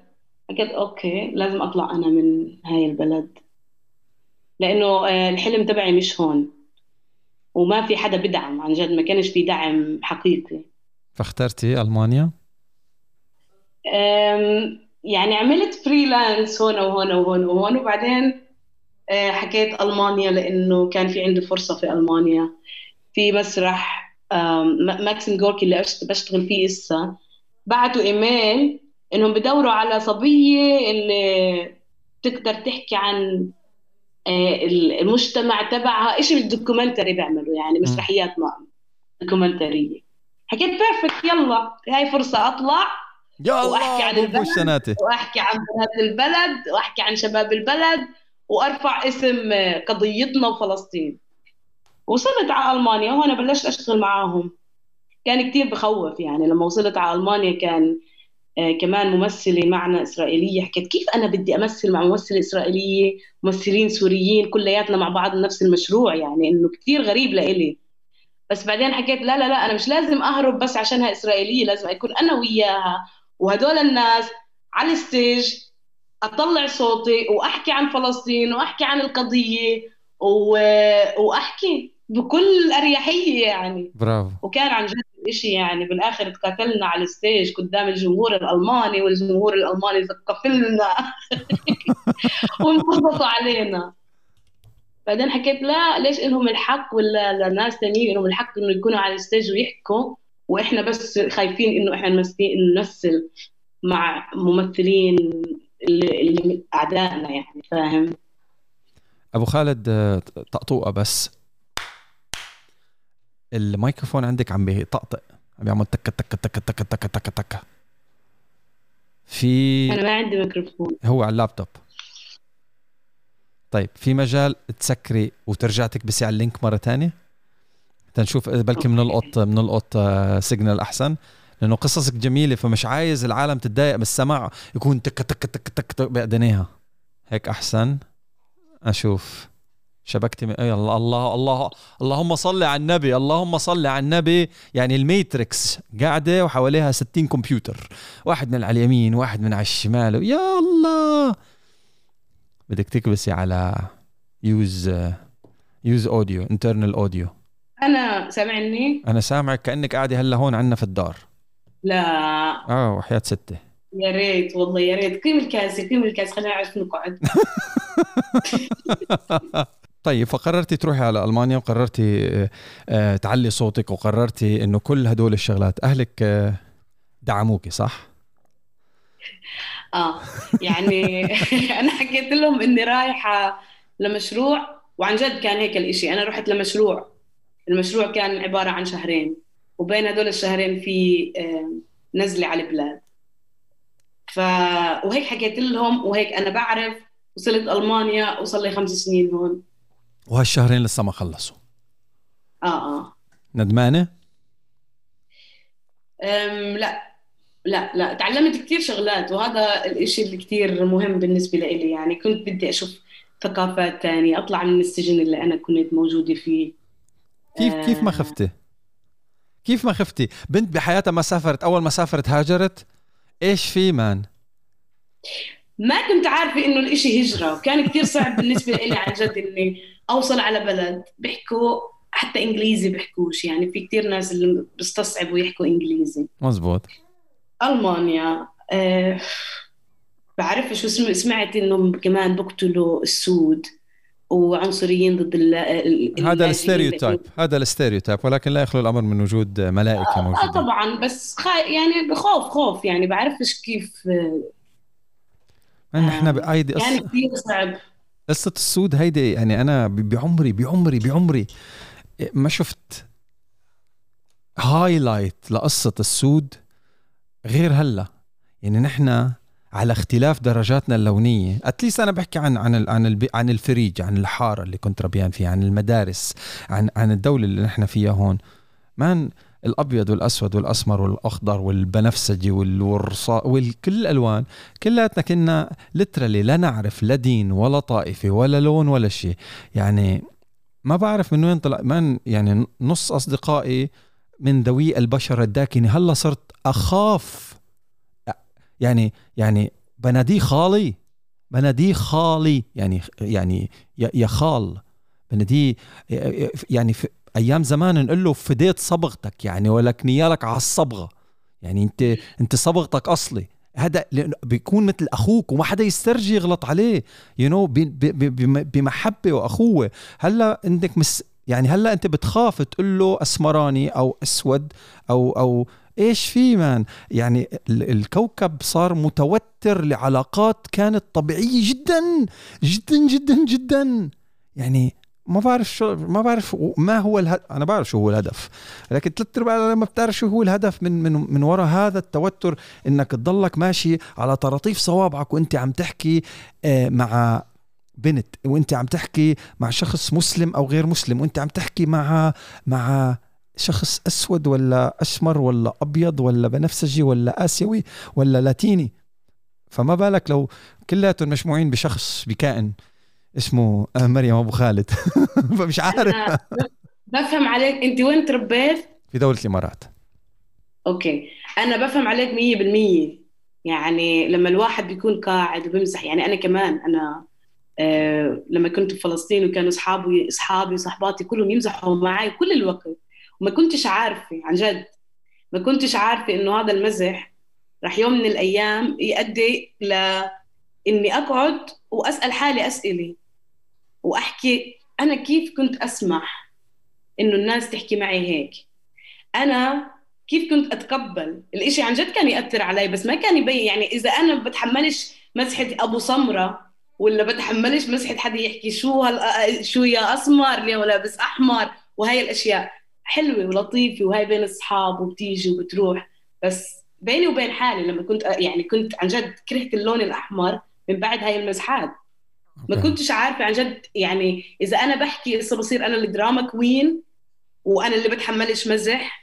قلت okay لازم أطلع أنا من هاي البلد. لأنه آه، الحلم تبعي مش هون. وما في حدا بدعم عن جد ما كانش في دعم حقيقي.
فاخترتي ألمانيا؟
يعني عملت freelance هون وهون وهون وهون وبعدين آه، حكيت ألمانيا لأنه كان في عندي فرصة في ألمانيا. في مسرح ماكسيم جوركي اللي بشتغل فيه هسه بعتوا إيميل إنهم بدوروا على صبية اللي تقدر تحكي عن آه، المجتمع تبعها شيء بال documentary بيعملوا يعني مسرحيات documentary ية. حكيت perfect يلا هاي فرصة أطلع
يا وأحكي عن البلد
وأحكي عن بنات البلد وأحكي عن شباب البلد وأرفع اسم قضيتنا وفلسطين. وصلت على ألمانيا وهنا بلشت أشتغل معاهم. كان كتير بخوف يعني لما وصلت على ألمانيا كان آه كمان ممثلة معنا إسرائيلية حكيت كيف أنا بدي أمثل مع ممثلة إسرائيلية ممثلين سوريين كلياتنا مع بعض نفس المشروع يعني إنه كتير غريب لإلي. بس بعدين حكيت لا لا لا أنا مش لازم أهرب بس عشانها إسرائيلية لازم أكون أنا وياها وهدول الناس على ال stage أطلع صوتي وأحكي عن فلسطين وأحكي عن القضية و... وأحكي. بكل أريحية يعني.
برافو.
وكان عن جد شيء يعني بالآخر تقاتلنا على ال stage قدام الجمهور الألماني والجمهور الألماني سقف لنا وانبسطوا علينا. بعدين حكيت لا ليش لهم الحق ولا لناس ثانيين لهم الحق إنه يكونوا على ال stage ويحكوا؟ وإحنا بس خايفين إنه إحنا نمثل مع ممثلين اللي, اللي أعدائنا يعني فاهم؟
أبو خالد طقطوقه بس. الميكروفون عندك عم بيطقطق عم بيعمل تك تك تك تك تك تك تك في
أنا ما عندي ميكروفون
هو على اللابتوب طيب في مجال تسكري وترجع تكبسي على ال link مره تانية تنشوف بلكي بنلقط بنلقط signal احسن لأنه قصصك جميله فمش عايز العالم تتضايق بالسمع يكون تك تك تك تك, تك باذنيها هيك احسن أشوف شبكتي من... الله الله الله اللهم صل على النبي اللهم صل على النبي. يعني ال matrix قاعدة وحواليها 60 كمبيوتر. واحد من على اليمين واحد من على الشمال. يا الله! بدك تكبسي على use use audio internal audio.
أنا سامعني
أنا سامعك كأنك قاعدة هلا هون عندنا في الدار.
لا.
آه وحياة ستي.
يا ريت والله يا ريت. قيم الكاسة قيم الكاسة خلينا نعرف نقعد
طيب فقررتي تروحي على ألمانيا وقررتي آه، آه، تعلي صوتك وقررتي إنه كل هدول الشغلات أهلك آه، دعموكي صح؟
آه يعني أنا حكيت لهم إني رايحة لمشروع وعن جد كان هيك الإشي. أنا رحت لمشروع. المشروع كان عبارة عن شهرين وبين هدول الشهرين في نزلة على البلاد. ف وهيك حكيت لهم وهيك أنا بعرف وصلت ألمانيا وصل لي خمس سنين هون.
وهالشهرين لسه ما خلصوا
آه آه
ندمانة؟
أم لا لا لا تعلمت كثير شغلات وهذا الإشي اللي كثير مهم بالنسبة لي يعني كنت بدي أشوف ثقافات تانية أطلع من السجن اللي أنا كنت موجودة فيه
كيف كيف ما. خفتي؟ كيف ما خفتي؟ بنت بحياتها ما سافرت أول ما سافرت هاجرت إيش في مان؟
ما كنت عارفة إنه الإشي هجرة. وكان كثير صعب بالنسبة لي عن جد إني أوصل على بلد بيحكوا حتى إنجليزي بيحكوش. يعني في كثير ناس اللي بيستصعبوا يحكوا إنجليزي.
مزبوط.
ألمانيا أه بعرف شو سم- سمعت إنهم كمان بقتلوا السود وعنصريين ضد ال
هذا.
ال
stereotype. هذا ال stereotype. ولكن لا يخلو الأمر من وجود ملائكة
آه
موجودين
طبعا. بس خا يعني بخوف خوف. يعني بعرفش كيف
نحن
آه،
هيدي
كان
قصة
كثير صعب.
قصة السود هيدي يعني أنا ب- بعمري بعمري بعمري ما شفت highlight لقصة السود غير هلأ. يعني نحن على اختلاف درجاتنا اللونية at least أنا بحكي عن عن عن عن الفريج عن الحارة اللي كنت ربيان فيها عن المدارس عن عن الدولة اللي نحن فيها هون. من الأبيض والأسود والأسمر والأخضر والبنفسجي وال- والرصاص وكل الالوان كلياتنا كنا لترالي لا نعرف لا دين ولا طائفة ولا لون ولا شيء. يعني ما بعرف من وين طلع من يعني نص أصدقائي من ذوي البشره الداكنة. هلأ صرت أخاف. يعني يعني بناديه خالي. بناديه خالي. يعني يعني يا خال بناديه يعني أيام زمان نقول له فديت صبغتك يعني ولك نيالك على الصبغة. يعني أنت أنت صبغتك أصلي. هذا بيكون مثل أخوك وما حدا يسترجي يغلط عليه. يو know, بمحبة وأخوة. هلأ عندك مس يعني هلأ أنت بتخاف تقول له أسمراني أو أسود أو أو إيش في مان؟ يعني ال- الكوكب صار متوتر لعلاقات كانت طبيعية جدا جدا جدا جدا. يعني ما بعرف شو ما بعرف ما هو الهدف أنا بعرف شو هو الهدف. لكن ثلاث ارباع ما بتعرف شو هو الهدف من من من وراء هذا التوتر إنك تضلك ماشي على طراطيف صوابعك وأنت عم تحكي آه، مع بنت وأنت عم تحكي مع شخص مسلم أو غير مسلم وأنت عم تحكي مع مع شخص أسود ولا أسمر ولا أبيض ولا بنفسجي ولا آسيوي ولا لاتيني. فما بالك لو كلياتهم مجموعين بشخص بكائن. اسمه آه، مريم أبو خالد. فمش عارف.
بفهم عليك أنت وين تربيت؟
في دولة الإمارات.
أوكي. أنا بفهم عليك مية بالمية. يعني لما الواحد بيكون قاعد وبمزح يعني أنا كمان أنا آه لما كنت في فلسطين وكانوا أصحابي أصحابي وصحباتي كلهم يمزحوا معي كل الوقت. وما كنتش عارفة عن جد. ما كنتش عارفة إنه هذا المزح رح يوم من الأيام يؤدي ل إني أقعد وأسأل حالي أسئلة. وأحكي أنا كيف كنت أسمح إنه الناس تحكي معي هيك. أنا كيف كنت أتقبل؟ الإشي عن جد كان يأثر علي بس ما كان يبين يعني إذا أنا بتحملش مسحة أبو سمرة ولا بتحملش مسحة حدا يحكي شو هال شو يا أسمر ليه لابس أحمر وهي الأشياء حلوة ولطيفة وهي بين أصحاب وبتيجي وبتروح. بس بيني وبين حالي لما كنت يعني كنت عن جد كرهت اللون الأحمر من بعد هاي المزحات ما. كنتش عارفة عن جد يعني إذا أنا بحكي هسه بصير أنا الدراما كوين وأنا اللي بتحملش مزح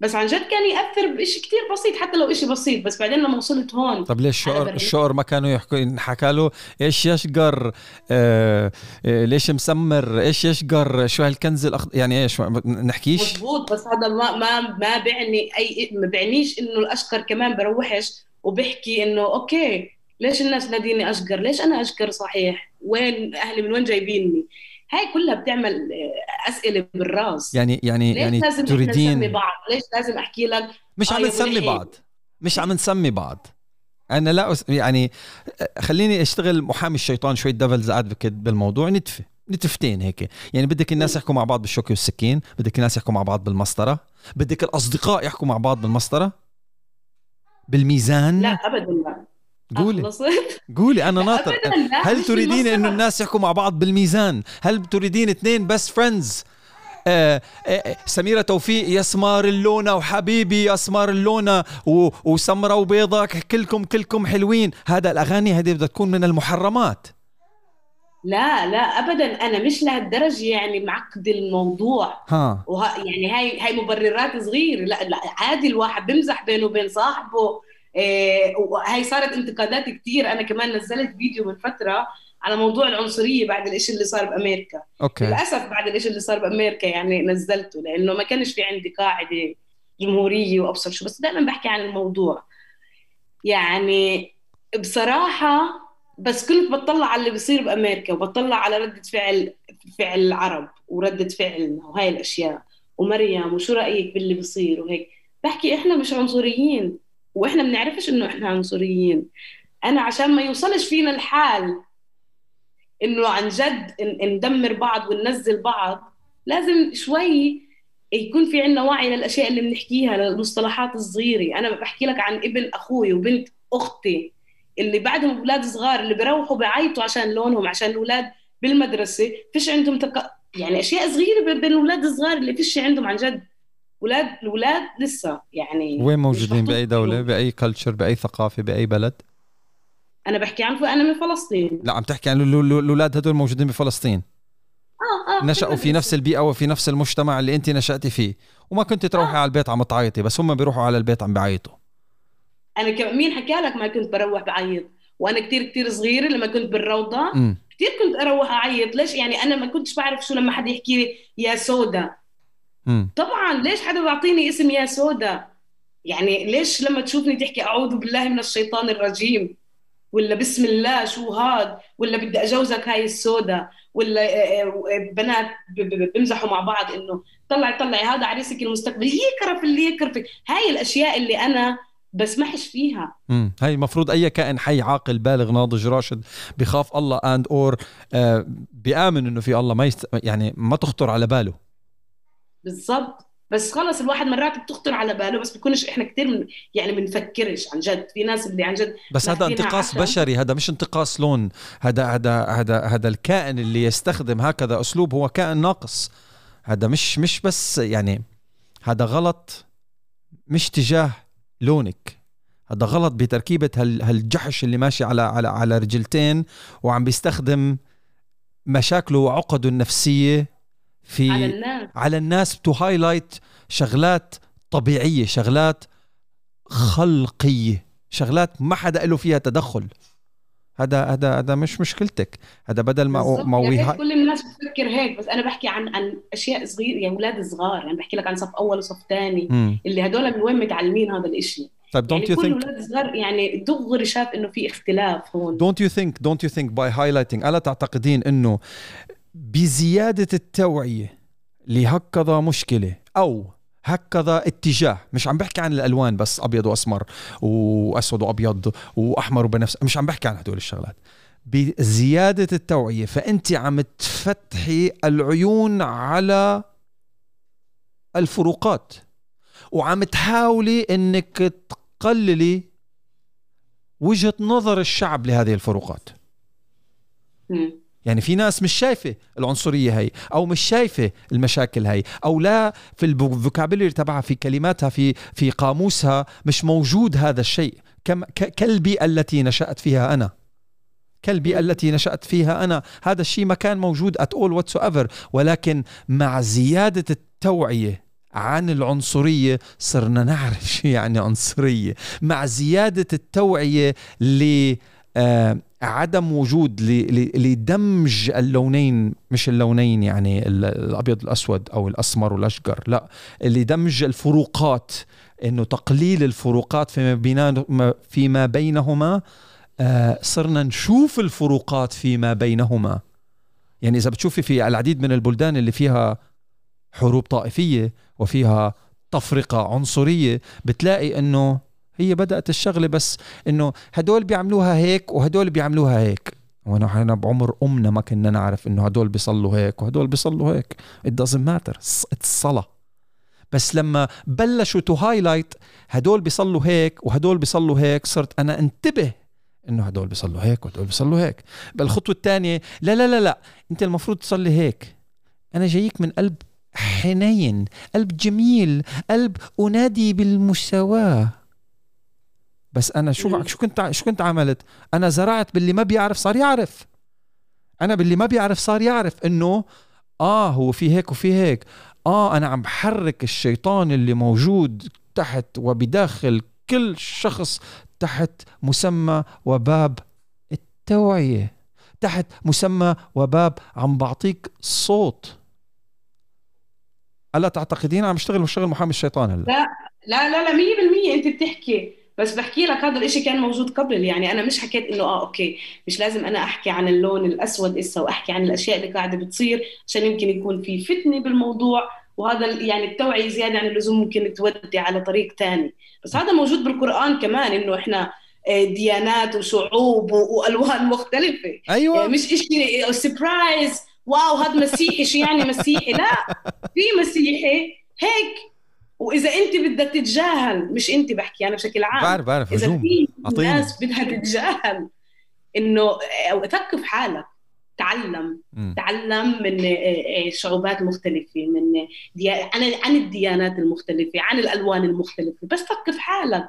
بس عن جد كان يأثر بشيء كتير بسيط حتى لو شيء بسيط بس بعدين لما وصلت هون
طب ليش الشعر. الشعر ما كانوا يحكوا انحكى له إيش يشقر آه آه ليش مسمر إيش يشقر شو هالكنز الاخضر يعني إيش ما- نحكيش
مضبوط بس هذا ما ما ما بعني اي ما بعنيش إنه الأشقر كمان بروحش وبحكي إنه okay ليش الناس ناديني أشقر؟ ليش أنا أشقر صحيح؟ وين أهلي من وين جايبيني هاي كلها بتعمل آه، أسئلة بالراس.
يعني يعني
ليش
يعني
لازم تريدين نسمي بعض؟ ليش لازم أحكي لك؟
مش
آه
عم
يا
نسمي. بعض. مش عم نسمي بعض. أنا لا أس... يعني خليني أشتغل محامي الشيطان شوي devil's advocate بالموضوع نتفه. نتفتين هيك. يعني بدك الناس يحكوا مع بعض بالشوكة والسكين بدك الناس يحكوا مع بعض بالمسطرة بدك الأصدقاء يحكوا مع بعض بالمسطرة؟ بالميزان؟
لا ابدا لا.
قولي. قولي أنا ناطر. هل تريدين
إنه.
الناس يحكوا مع بعض بالميزان؟ هل تريدين اثنين بس friends آه آه سميرة توفيق يا اسمر اللون وحبيبي يا اسمر اللون و- وسمرة وبيضة كلكم كلكم حلوين. هذا الأغاني هذه بدها تكون من المحرمات.
لا لا ابدا. أنا مش لهالدرجة يعني معقد الموضوع.
ها.
وها يعني هاي هاي مبررات صغيرة. لا لا عادي الواحد بيمزح بينه وبين صاحبه. وهي صارت انتقادات كثير أنا كمان نزلت فيديو من فترة على موضوع العنصرية بعد الإشي اللي صار بأمريكا.
أوكي.
للأسف بعد الإشي اللي صار بأمريكا يعني نزلته لأنه ما كانش في عندي قاعدة جمهورية وأبصر شو بس دائما بحكي عن الموضوع. يعني بصراحة بس كنت بطلع على اللي بيصير بأمريكا وبطلع على ردة فعل فعل العرب وردة فعلنا وهاي الأشياء ومريم وشو رأيك باللي بيصير وهيك. بحكي إحنا مش عنصريين. وإحنا بنعرفش انه إحنا عنصريين. أنا عشان ما يوصلش فينا الحال انه عن جد ندمر بعض وننزل بعض لازم شوي يكون في عندنا وعي للأشياء اللي بنحكيها للمصطلحات الصغيرة. أنا بحكي لك عن ابن أخوي وبنت أختي اللي بعدهم أولاد صغار اللي بيروحوا بيعيطوا عشان لونهم عشان الأولاد بالمدرسة فيش عندهم تك... يعني أشياء صغيرة بين الاولاد الصغار اللي فيش عندهم عن جد. أولاد الاولاد لسه يعني
وين موجودين دولة
فيهم.
بأي كلتشر بأي ثقافة بأي بلد؟
أنا بحكي عن أنا من فلسطين.
لا عم تحكي عن ال- ال- الأولاد هدول موجودين بفلسطين.
آه آه
نشأوا في نفس البيئة وفي نفس المجتمع اللي أنت نشأتي فيه. وما كنت تروحي على البيت عم تعيطي بس هم بيروحوا على البيت عم بيعيطوا
أنا كم... مين حكى لك ما كنت بروح بعيط؟ وأنا كتير كتير صغيرة لما كنت بالروضة
امم
كتير كنت أروح أعيط. ليش؟ يعني أنا ما كنتش بعرف شو لما حدا يحكي لي يا سودا طبعا ليش حدا بيعطيني اسم يا سودا يعني ليش لما تشوفني تحكي أعوذ بالله من الشيطان الرجيم؟ ولا بسم الله شو هاد؟ ولا بدي أجوزك هاي السودا ولا آه، آه، بنات ب- ب- بيمزحوا مع بعض إنه طلعي طلعي هذا عريسك المستقبل. يكرف اللي يكرفك هاي الأشياء اللي أنا بسمحش فيها.
امم هاي المفروض أي كائن حي عاقل بالغ ناضج راشد بخاف الله and or آه بيآمن إنه في الله ما يست... يعني ما تخطر على باله.
بالضبط. بس خلص الواحد مرات بتخطر على باله بس بكونش إحنا كتير من يعني بنفكرش عن جد. في ناس اللي عن جد
بس هذا انتقاص بشري هذا مش انتقاص لون. هذا هذا هذا هذا الكائن اللي يستخدم هكذا أسلوب هو كائن ناقص. هذا مش مش بس يعني هذا غلط مش تجاه لونك. هذا غلط بتركيبة هال هالجحش اللي ماشي على على على رجلتين وعم بيستخدم مشاكله وعقده النفسية في
على الناس.
على الناس to highlight شغلات طبيعية شغلات خلقية شغلات ما حدا له فيها تدخل. هذا هذا هذا مش مشكلتك. هذا بدل ما. ما ويها-
كل الناس بتفكر هيك بس أنا بحكي عن عن أشياء صغيرة يعني أولاد صغار. يعني بحكي لك عن صف أول وصف ثاني. اللي هدول من وين متعلمين هذا الإشي؟
طيب
يعني
don't you
كل صغار يعني دغري شاف إنه في اختلاف هون.
Don't you think don't you think by highlighting ألا تعتقدين إنه بزيادة التوعية لهكذا مشكلة أو هكذا اتجاه. مش عم بحكي عن الألوان بس أبيض وأسمر وأسود وأبيض وأحمر وبنفس مش عم بحكي عن هدول الشغلات. بزيادة التوعية فأنت عم تفتحي العيون على الفروقات وعم تحاولي إنك تقللي وجهة نظر الشعب لهذه الفروقات. يعني في ناس مش شايفة العنصرية هي أو مش شايفة المشاكل هي أو لا في الفوكابيلري تبعها في كلماتها في في قاموسها مش موجود هذا الشيء. كم ك- كالبيئة التي نشأت فيها أنا. كالبيئة التي نشأت فيها أنا. هذا الشيء ما كان موجود at all whatsoever. ولكن مع زيادة التوعية عن العنصرية صرنا نعرف شو يعني عنصرية. مع زيادة التوعية ل آه، عدم وجود لدمج اللونين مش اللونين يعني ال- الأبيض الأسود أو الأسمر والاشقر لا لدمج الفروقات إنه تقليل الفروقات فيما بيننا فيما بينهما آه، صرنا نشوف الفروقات فيما بينهما. يعني إذا بتشوفي في العديد من البلدان اللي فيها حروب طائفية وفيها تفرقة عنصرية بتلاقي إنه هي بدأت الشغلة بس إنه هدول بيعملوها هيك وهدول بيعملوها هيك. ونحن بعمر أمنا ما كنا نعرف إنه هدول بيصلوا هيك وهدول بيصلوا هيك. It doesn't matter. الصلاه بس لما بلشوا to highlight هدول بيصلوا هيك وهدول بيصلوا هيك صرت أنا انتبه إنه هدول بيصلوا هيك وهدول بيصلوا هيك. بالخطوه الثانية لا لا لا لا أنت المفروض تصلي هيك. أنا جايك من قلب حنين قلب جميل قلب أنادي بالمساواه بس أنا شو شو كنت شو كنت عملت؟ أنا زرعت باللي ما بيعرف صار يعرف. أنا باللي ما بيعرف صار يعرف إنه آه هو في هيك وفي هيك. آه أنا عم بحرك الشيطان اللي موجود تحت وبداخل كل شخص تحت مسمى وباب التوعية. تحت مسمى وباب عم بعطيك صوت. ألا تعتقدين عم اشتغل مشتغل محامي الشيطان هلأ؟
لا لا لا لا 100% أنت بتحكي. بس بحكي لك هذا الإشي كان موجود قبل يعني أنا مش حكيت إنه آه أوكي مش لازم أنا أحكي عن اللون الأسود إسا وأحكي عن الأشياء اللي قاعدة بتصير عشان يمكن يكون في فتنة بالموضوع وهذا يعني التوعية زيادة عن اللزوم ممكن تودي على طريق ثاني بس هذا موجود بالقرآن كمان إنه إحنا آه، ديانات وشعوب وألوان مختلفة.
أيوه.
يعني مش إشي سربرايز واو هذا مسيحي شو يعني مسيحي؟ لا في مسيحي هيك. وإذا أنت بدها تتجاهل مش أنت بحكي أنا بشكل عام.
بعرف بعرف إذا
في. ناس بدها تتجاهل إنه أو ثقف حالك. تعلم.
مم.
تعلم من آه، آه، شعوبات مختلفة من دي... عن عن الديانات المختلفة عن الألوان المختلفة. بس ثقف حالك.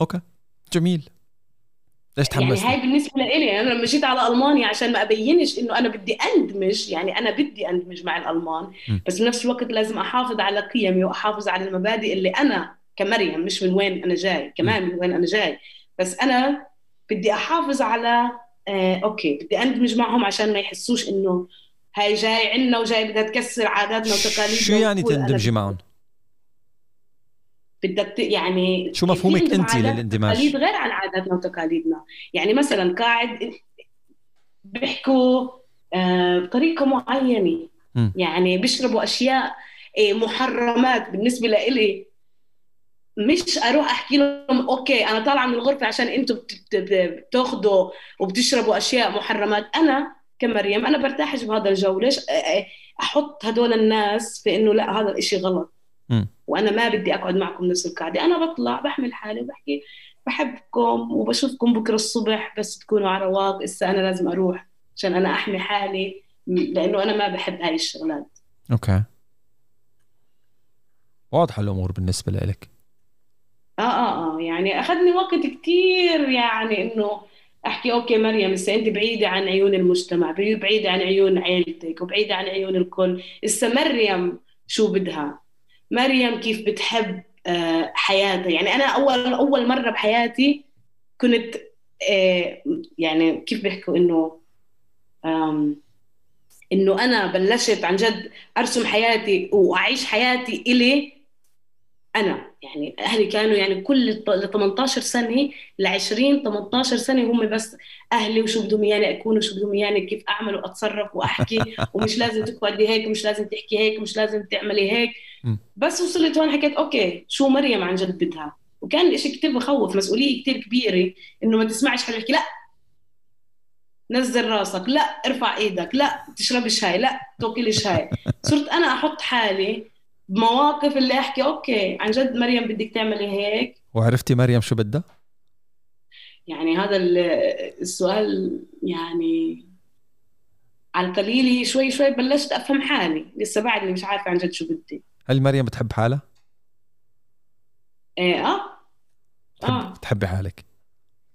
Okay. جميل. ليش
يعني
تحمست
هاي بالنسبة لإلي أنا لما جيت على ألمانيا عشان ما أبينش إنه أنا بدي أندمج يعني أنا بدي أندمج مع الألمان
م.
بس بنفس الوقت لازم أحافظ على قيمي وأحافظ على المبادئ اللي أنا كمريم مش من وين أنا جاي كمان من وين أنا جاي. بس أنا بدي أحافظ على آه أوكي بدي أندمج معهم عشان ما يحسوش إنه هاي جاي عنا وجاي بدها تكسر عاداتنا وتقاليدنا
شو يعني تندمجي معهم؟
بدك يعني
شو مفهومك
عادات للإندماج؟ غير عن عاداتنا وتقاليدنا. يعني مثلا قاعد بيحكوا آه، بطريقة معينة.
م.
يعني بيشربوا أشياء آه، محرمات بالنسبة لإلي. مش أروح أحكي لهم أوكي أنا طالعة من الغرفة عشان أنتم بت- بت- بتاخذوا وبتشربوا أشياء محرمات. أنا كمريم أنا برتاحش بهذا الجو. ليش؟ آه، آه، أحط هدول الناس في إنه لا هذا الإشي غلط.
م.
وأنا ما بدي أقعد معكم نفس القعده أنا بطلع بحمل حالي وبحكي بحبكم وبشوفكم بكرة الصبح بس تكونوا على رواق إسا أنا لازم أروح عشان أنا أحمي حالي لأنه أنا ما بحب هاي الشغلات.
Okay. واضحة الأمور بالنسبة لك
آه آه آه. يعني أخذني وقت كتير يعني إنه أحكي okay مريم هسه أنت بعيدة عن عيون المجتمع بعي- بعيدة عن عيون عيلتك وبعيدة عن عيون الكل هسه مريم شو بدها؟ مريم كيف بتحب آه، حياتها يعني أنا أول أول مرة بحياتي كنت آه، يعني كيف بيحكوا إنه إنه أنا بلشت عن جد أرسم حياتي وأعيش حياتي إلي أنا يعني أهلي كانوا يعني كل ال 18 سنة ل 20 18 سنة هم بس أهلي وشو بدهم إياني أكون وشو بدهم إياني كيف أعمل وأتصرف وأحكي ومش لازم تقعدي هيك ومش لازم تحكي هيك ومش لازم تعملي هيك. بس وصلت هون حكيت أوكي شو مريم عن جد بدها؟ وكان الاشي كتير بخوف مسؤولية كتير كبيرة إنه ما تسمعش حدا يحكي لا نزل راسك لا ارفع إيدك لا تشربش هاي لا تاكلش هاي. صرت أنا أحط حالي بمواقف اللي أحكي okay عن جد مريم بدك تعملي هيك.
وعرفتي مريم شو بدها؟
يعني هذا ال- السؤال يعني على القليل شوي شوي بلشت أفهم حالي لسه بعدني مش عارفة عن جد شو بدي.
هل مريم بتحب حالها؟
إيه آه.
بتحب
آه.
بتحبي حالك؟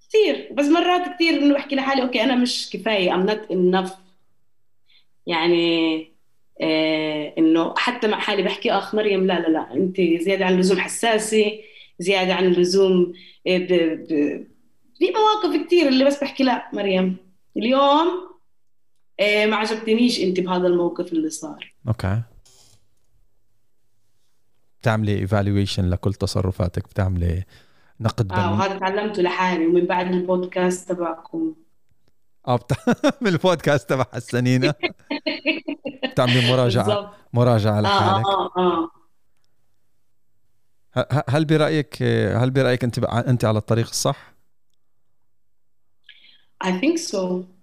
كثير. بس مرات كثير إنه بحكي لحالي okay أنا مش كفاية. I'm not enough. يعني آه إنه حتى مع حالي بحكي آخ مريم لا لا لا. أنت زيادة عن اللزوم حساسة زيادة عن اللزوم. ب... في مواقف كثير اللي بس بحكي لا مريم. اليوم آه ما عجبتنيش أنت بهذا الموقف اللي صار.
Okay. بتعملي evaluation لكل تصرفاتك بتعملي نقد آه.
وهذا تعلمته لحالي ومن بعد البودكاست تبعكم.
آه بت... من البودكاست تبع حسنينة. بتعملي مراجعة مراجعة
آه
لحالك.
آه آه.
ه- ه- هل برأيك هل برأيك أنت أنت على الطريق الصح؟
I think so.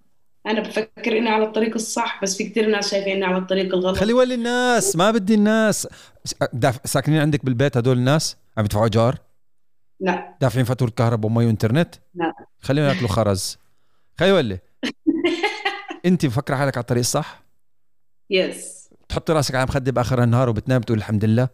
أنا بفكر إني على الطريق الصح بس في كتير ناس شايفين إني على الطريق الغلط.
خلي ولي الناس ما بدي الناس. ساكنين عندك بالبيت هدول الناس؟ عم يدفعوا إيجار؟
لا.
دافعين فاتورة كهرباء ومي وإنترنت؟
لا.
خليهم ياكلوا خرز. خي ولا أنت مفكرة حالك على الطريق الصح؟
يس
تحطي راسك على مخدة بآخر النهار وبتنام بتقول الحمد لله؟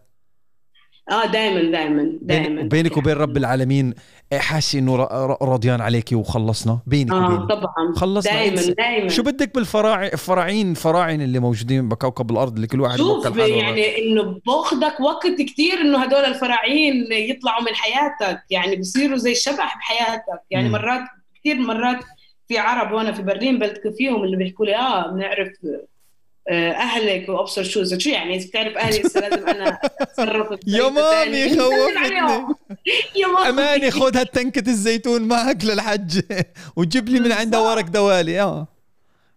آه دائما دائما دائما
بينك وبين رب العالمين حاسه إنه راضيان عليكي وخلصنا؟ بينك
آه
وبينه.
طبعا.
خلصنا.
دائما دائما
شو بدك بالفراعي الفراعين فراعين اللي موجودين بكوكب الأرض اللي كل واحد
شوف يعني إنه بأخذك وقت كثير إنه هدول الفراعين يطلعوا من حياتك. يعني بصيروا زي الشبح بحياتك. يعني
مم.
مرات كثير مرات في عرب وأنا في برلين بلتقي فيهم اللي بيحكوا لي آه بنعرف أهلك وأبصر شو شو يعني؟ إذا بتعرف أهلي لازم أنا أتصرف
يا مامي. خوفتني
يا مامي.
أماني خذ هالتنكة الزيتون معك للحج. وجيب لي من عندها ورق دوالي. آه.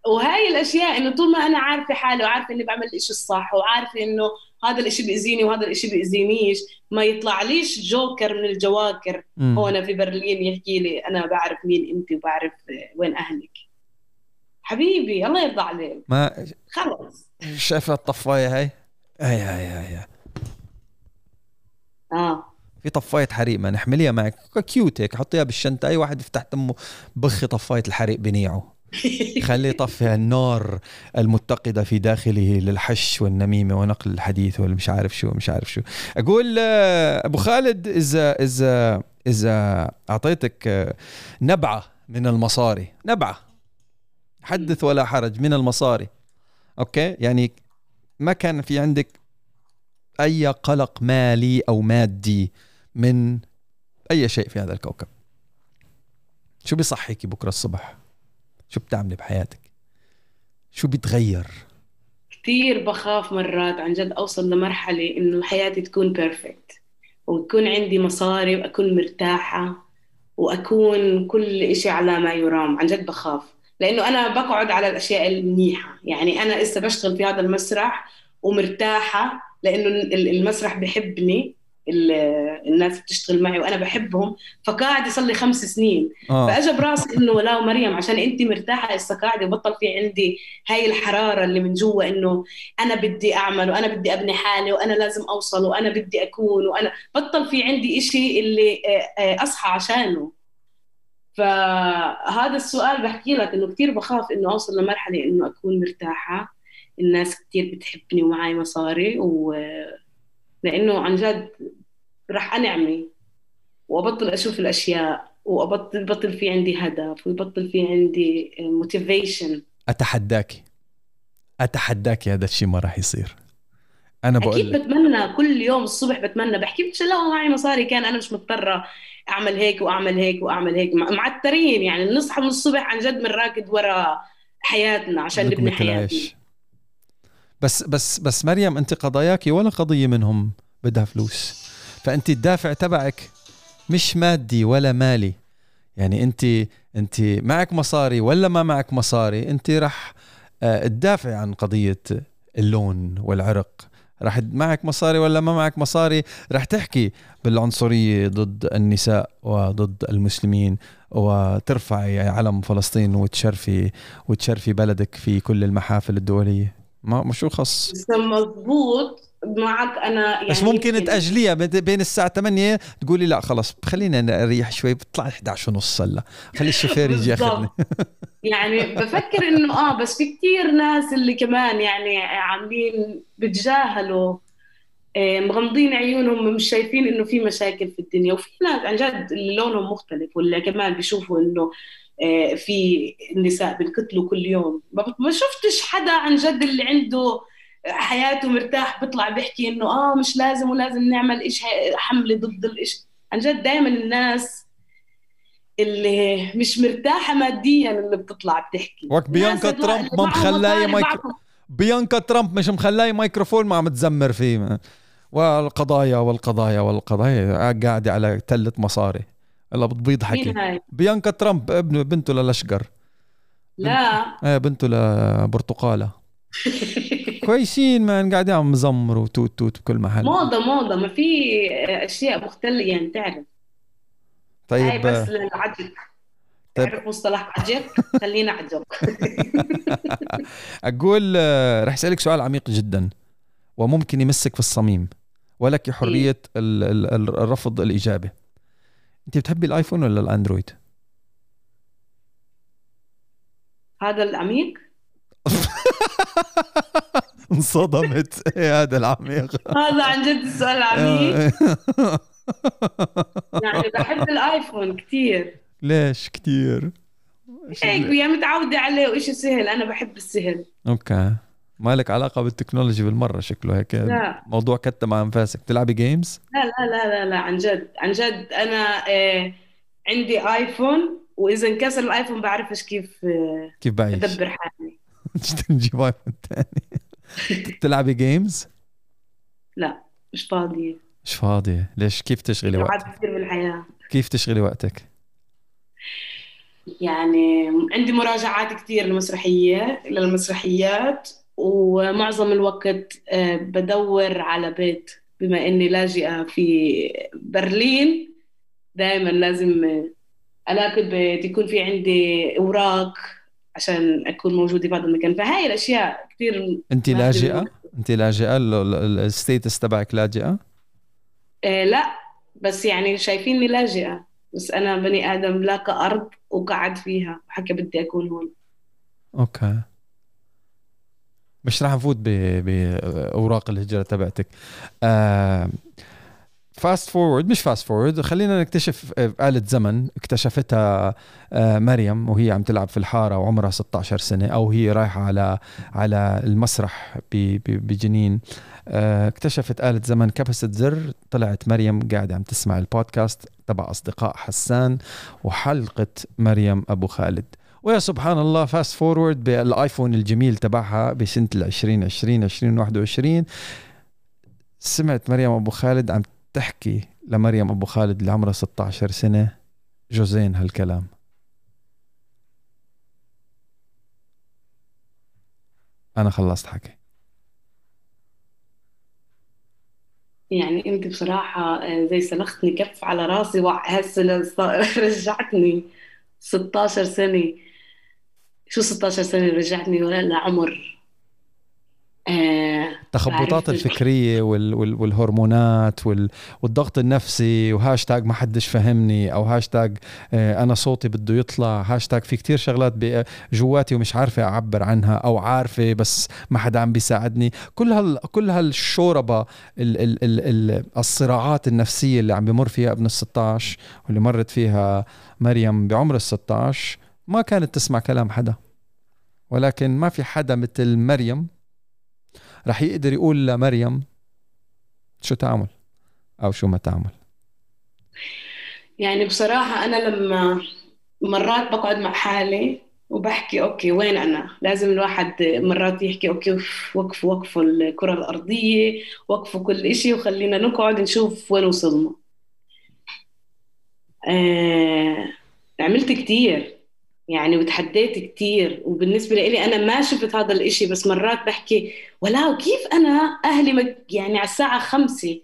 وهاي الأشياء إنه طول ما أنا عارفة حالي وعارفة إني بعمل الإشي الصح وعارفة إنه هذا الإشي بيأذيني وهذا الإشي بيأذينيش ما يطلعليش جوكر من الجواكر. هون في برلين يحكي لي أنا بعرف مين أنت وبعرف وين أهلك. حبيبي الله يرضى عليك.
ما
خلص.
شايفة الطفاية هاي؟ هاي هاي هاي, هاي.
آه.
في طفاية حريق احمليها معك. cute هيك حطيها بالشنطة. أي واحد يفتح تمه بخي طفاية الحريق بنيعه. خليه يطفي النار المتقدة في داخله للحش والنميمة ونقل الحديث والمش عارف شو مش عارف شو. أقول آه، أبو خالد إذا إذا إذا أعطيتك آه، نبعة من المصاري. نبعة. حدث ولا حرج من المصاري. Okay؟ يعني ما كان في عندك أي قلق مالي أو مادي من أي شيء في هذا الكوكب؟ شو بيصحيكي بكرة الصبح؟ شو بتعملي بحياتك؟ شو بيتغير
كثير بخاف مرات عن جد أوصل لمرحلة إنه حياتي تكون بيرفكت ويكون عندي مصاري وأكون مرتاحة وأكون كل إشي على ما يرام. عن جد بخاف. لأنه أنا بقعد على الأشياء المنيحة. يعني أنا لسه بشتغل في هذا المسرح ومرتاحة لأنه ال- المسرح بحبني ال- الناس بتشتغل معي وأنا بحبهم فقاعد صار لي خمس سنين.
آه.
فأجى براسي إنه لا مريم عشان أنت مرتاحة لسه قاعدة وبطل في عندي هاي الحرارة اللي من جوا إنه أنا بدي أعمل وأنا بدي أبني حالي وأنا لازم أوصل وأنا بدي أكون وأنا بطل في عندي إشي اللي آه، آه، أصحى عشانه. فهذا السؤال بحكي لك إنه كثير بخاف إنه أوصل لمرحلة إنه أكون مرتاحة. الناس كثير بتحبني ومعي مصاري و لإنه عن جد راح أنعمي وأبطل أشوف الأشياء وأبطل بطل في عندي هدف ويبطل في عندي موتيفيشن
اتحداكي اتحداكي هذا الشيء ما راح يصير. أنا
أكيد
بقول لك
بتمنى كل يوم الصبح بتمنى. بحكي بس لو معي مصاري كان أنا مش مضطرة. أعمل هيك وأعمل هيك وأعمل هيك. مع- معترين يعني نصحى من الصبح عن جد بنراكد ورا حياتنا عشان نبني حياتنا.
بس بس بس مريم أنت قضاياكي ولا قضية منهم بدها فلوس؟ فأنت الدافع تبعك مش مادي ولا مالي. يعني أنت أنت معك مصاري ولا ما معك مصاري؟ أنت راح آه، تدافع عن قضية اللون والعرق. راح معك مصاري ولا ما معك مصاري راح تحكي بالعنصرية ضد النساء وضد المسلمين وترفعي علم فلسطين وتشرفي وتشرفي بلدك في كل المحافل الدولية. ما شو خص؟
مضبوط معك أنا يعني
بس ممكن
يمكن-
تأجليها بين- الساعة 8 تقولي لا خلص خلينا نريح شوي بتطلع 11 ونص هلا. خلي الشوفير يجي ياخذني.
يعني بفكر إنه آه بس في كتير ناس اللي كمان يعني عاملين بتجاهلوا آه، مغمضين عيونهم مش شايفين إنه في مشاكل في الدنيا. وفي ناس عن جد اللي لونهم مختلف ولا كمان بيشوفوا إنه آه، في النساء بنقتلوا كل يوم. ما شفتش حدا عن جد اللي عنده حياته مرتاح بيطلع بيحكي إنه آه مش لازم ولازم نعمل إيش حملة ضد الإيش عن جد دائما الناس اللي مش مرتاحة ماديا اللي بتطلع بتحكي.
وك بيانكا ترامب ما
مصاري
مايك- بيانكا ترامب مش مخلاي ميكروفون ما عم تزمر فيه. والقضايا والقضايا والقضايا قاعدة على تلة مصاري. هلا بتبيض حكي؟ بيانكا ترامب ابن بنته للأشقر.
لا.
إيه بنته لبرتقالة. كويسين مان قاعدين عم مزمروا توت توت بكل محل.
موضة موضة ما في أشياء مختلفة يعني تعرف. هاي
طيب.
بس للعجب.
طيب.
تعرف مصطلح عجب؟ خلينا عجب.
أقول آه، رح أسألك سؤال عميق جدا وممكن يمسك في الصميم ولك حرية ال- ال- الرفض الإجابة. أنت بتحبي الآيفون ولا الأندرويد؟
هذا العميق؟
انصدمت. إيه هذا العميق؟
هذا عن جد السؤال العميق. يعني بحب الآيفون كثير
ليش كثير
هيك يعني متعودة عليه وإشي سهل. أنا بحب السهل.
okay. مالك علاقة بال technology بالمرة شكله هيك؟
لا.
موضوع كتم على أنفاسك. بتلعبي جيمز؟
لا لا لا لا لا. عن جد عن جد. أنا آه عندي آيفون وإذا انكسر الآيفون بعرفش كيف آه
كيف بعيش؟
أدبر حالي.
نجيب آيفون ثاني بتلعبي games؟
لا مش فاضية.
مش فاضية. ليش؟ كيف تشغلي وقتك؟
كثير بالحياة.
كيف تشغلي وقتك؟
يعني عندي مراجعات كثير للمسرحية للمسرحيات ومعظم الوقت آه، بدور على بيت. بما إني لاجئة في برلين دائما لازم آه، ألاقي بيت يكون في عندي أوراق عشان أكون موجودة في هذا المكان. فهاي الأشياء كثير
أنت لاجئة؟ أنت لاجئة ال status تبعك لاجئة؟
آه لا بس يعني شايفيني لاجئة بس أنا بني آدم لاقى ارض وقعد فيها. وحكى بدي أكون هون.
okay. مش رح نفوت بأوراق الهجرة تبعتك. fast forward مش fast forward خلينا نكتشف آلة زمن اكتشفتها آه، مريم وهي عم تلعب في الحارة وعمرها 16 سنة أو هي رايحة على على المسرح بجنين. آه، اكتشفت آلة زمن كبست زر طلعت مريم قاعدة عم تسمع البودكاست تبع أصدقاء حسان وحلقة مريم أبو خالد. ويا سبحان الله fast forward بالآيفون الجميل تبعها بسنة ال 2020 2021 سمعت مريم أبو خالد عم تحكي لمريم أبو خالد اللي عمرها 16 سنة جوزين هالكلام؟ أنا خلصت حكي.
يعني أنت بصراحة آه، زي سلختني كف على راسي وهسه رجعتني 16 سنة. شو 16 سنة رجعتني؟ ولا لعمر
التخبطات الفكرية وال وال والهرمونات وال والضغط النفسي وهاشتاج ما حدش فهمني أو هاشتاج آه، أنا صوتي بده يطلع هاشتاج في كتير شغلات جواتي ومش عارفة أعبر عنها أو عارفة بس ما حدا عم بيساعدني. كل هال كل هالشوربة ال ال ال ال الصراعات النفسية اللي عم بمر فيها ابن ال 16 واللي مرت فيها مريم بعمر ال 16 ما كانت تسمع كلام حدا ولكن ما في حدا مثل مريم رح يقدر يقول لمريم شو تعمل أو شو ما تعمل.
يعني بصراحة أنا لما مرات بقعد مع حالي وبحكي okay وين أنا؟ لازم الواحد مرات يحكي okay وقفوا وقفوا الكرة الأرضية وقفوا كل إشي وخلينا نقعد نشوف وين وصلنا. آه عملت كتير. يعني وتحديت كتير. وبالنسبة لي أنا ما شفت هذا الإشي بس مرات بحكي ولا كيف أنا أهلي يعني على الساعة خمسة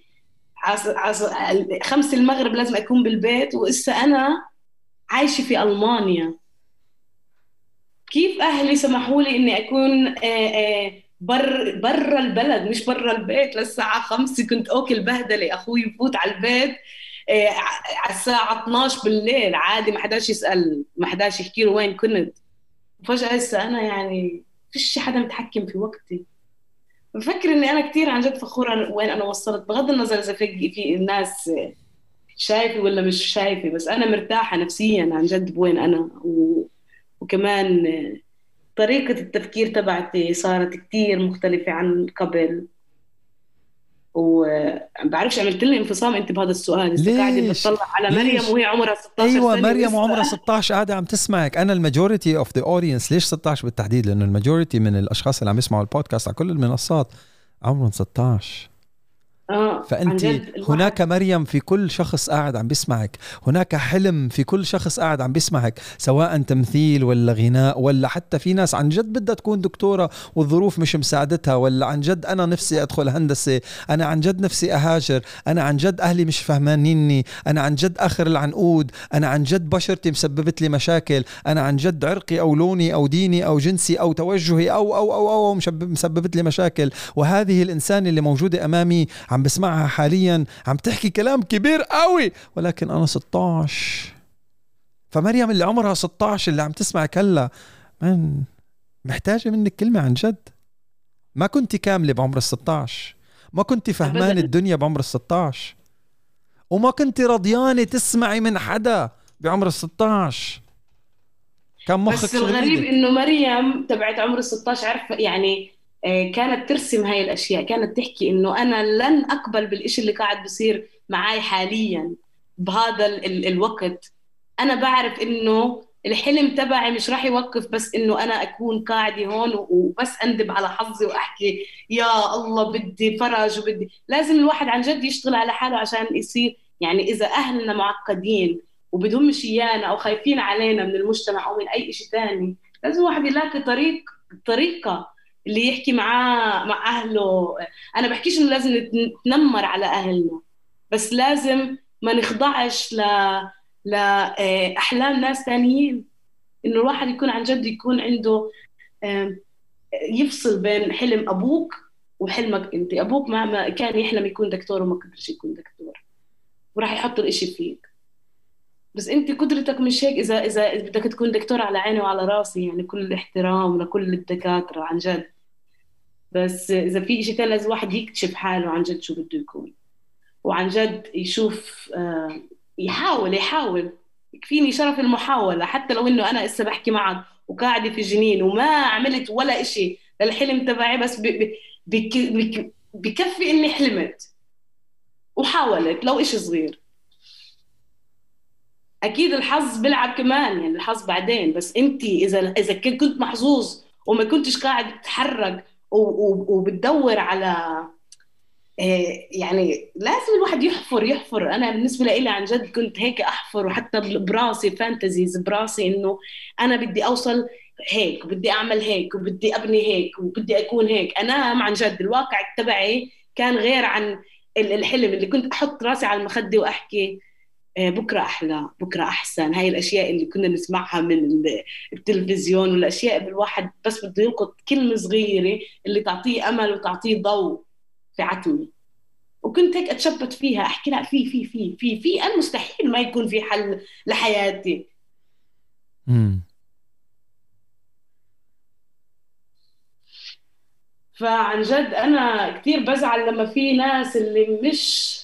عص... عص... خمسة المغرب لازم أكون بالبيت وإسا أنا عايشة في ألمانيا. كيف أهلي سمحوا لي آه، آه، بر برا البلد مش برا البيت؟ للساعة خمسة كنت أكل بهدلة أخوي يفوت على البيت. على الساعة 12 بالليل عادي ما حداش يسأل ما حداش يحكي له وين كنت. فجأة هسه أنا يعني فيش حدا متحكم في وقتي. بفكر إني أنا كثير عن جد فخورة وين أنا وصلت بغض النظر إذا في في الناس شايفة ولا مش شايفة بس أنا مرتاحة نفسيا عن جد بوين أنا. و... وكمان طريقة التفكير تبعتي صارت كثير مختلفة عن قبل. وبعرفش عملت لي انفصام انت بهذا السؤال. ليش؟ قاعدة بتطلع على مريم ليش؟ وهي عمرها 16
أيوه
سنة
مريم وعمرها 16 قاعدة عم تسمعك. أنا ال majority of the audience ليش 16 بالتحديد؟ لأنه ال majority من الأشخاص اللي عم يسمعوا البودكاست على كل المنصات عمرهم 16
آه
فانت هناك مريم في كل شخص قاعد عم بيسمعك. هناك حلم في كل شخص قاعد عم بيسمعك سواء تمثيل ولا غناء ولا حتى في ناس عن جد بدها تكون دكتورة والظروف مش مساعدتها ولا عن جد أنا نفسي أدخل هندسة أنا عن جد نفسي أهاجر أنا عن جد أهلي مش فهمانيني أنا عن جد آخر العنقود أنا عن جد بشرتي مسببت لي مشاكل أنا عن جد عرقي أو لوني أو ديني أو جنسي أو توجهي أو أو أو أو, أو مسببت لي مشاكل. وهذه الإنسان اللي موجودة أمامي عم بسمعها حاليا عم تحكي كلام كبير قوي. ولكن أنا 16 فمريم اللي عمرها 16 اللي عم تسمعك هلا من محتاجة منك كلمة عن جد. ما كنت كاملة بعمر ال 16 ما كنت فهمان الدنيا بعمر ال 16 وما كنت رضيانة تسمعي من حدا بعمر ال 16
كان مخك بس الغريب إنه مريم تبعت عمر ال 16 عرف يعني كانت ترسم هاي الأشياء كانت تحكي إنه أنا لن أقبل بالإشي اللي قاعد بصير معي حاليا بهذا ال الوقت. أنا بعرف إنه الحلم تبعي مش راح يوقف بس إنه أنا أكون قاعدة هون وبس أندب على حظي وأحكي يا الله بدي فرج وبدي. لازم الواحد عن جد يشتغل على حاله عشان يصير يعني إذا أهلنا معقدين وبدهمش إيانا أو خايفين علينا من المجتمع أو من أي شيء ثاني لازم الواحد يلاقي طريق طريقة اللي يحكي معاه مع أهله. أنا بحكيش إنه لازم نتنمر على أهلنا بس لازم ما نخضعش ل لاحلام ناس ثانيين إنه الواحد يكون عن جد يكون عنده يفصل بين حلم أبوك وحلمك أنت. أبوك ما كان يحلم يكون دكتور وما قدرش يكون دكتور وراح يحط الإشي فيك. بس أنت قدرتك مش هيك؟ إذا إذا بدك تكون دكتور على عيني وعلى راسي يعني كل الاحترام لكل الدكاترة عن جد. بس إذا في شيء ثاني لازم الواحد يكتشف حاله عن جد شو بده يكون. وعن جد يشوف آه، يحاول يحاول. يكفيني شرف المحاولة حتى لو إنه أنا لسه بحكي معك وقاعدة في جنين وما عملت ولا إشي للحلم تبعي بس بكفي إني حلمت وحاولت لو إشي صغير. أكيد الحظ بيلعب كمان يعني الحظ بعدين بس انت إذا إذا كنت محظوظ وما كنتش قاعد تتحرك وبتدور على إيه، يعني لازم الواحد يحفر يحفر. أنا بالنسبة لي عن جد كنت هيك أحفر وحتى براسي فانتزيز براسي إنه أنا بدي أوصل هيك وبدي أعمل هيك وبدي أبني هيك وبدي أكون هيك. أنام عن جد. الواقع تبعي كان غير عن الحلم اللي كنت أحط راسي على المخدة وأحكي. بكرة أحلى بكرة أحسن. هاي الأشياء اللي كنا نسمعها من التلفزيون والأشياء بالواحد بس بده يلقط كلمة صغيرة اللي تعطيه أمل وتعطيه ضوء في عتمي وكنت هيك أتشبت فيها أحكي لا في في في في في أنا مستحيل ما يكون في حل لحياتي. امم فعن جد أنا كثير بزعل لما في ناس اللي مش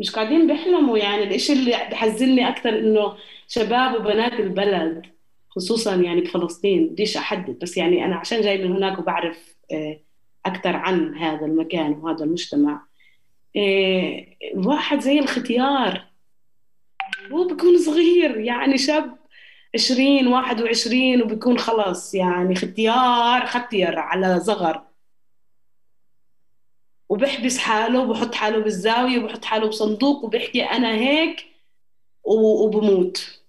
مش قاعدين بيحلموا يعني. الإشي اللي بحزني أكثر إنه شباب وبنات البلد خصوصا يعني بفلسطين بديش أحدد بس يعني أنا عشان جاي من هناك وبعرف آه أكثر عن هذا المكان وهذا المجتمع. إيه واحد زي الختيار هو بيكون صغير يعني شاب عشرين واحد وعشرين وبيكون خلص يعني ختيار ختير على صغر وبحبس حاله وبحط حاله بالزاوية وبحط حاله بصندوق وبحكي أنا هيك وبموت.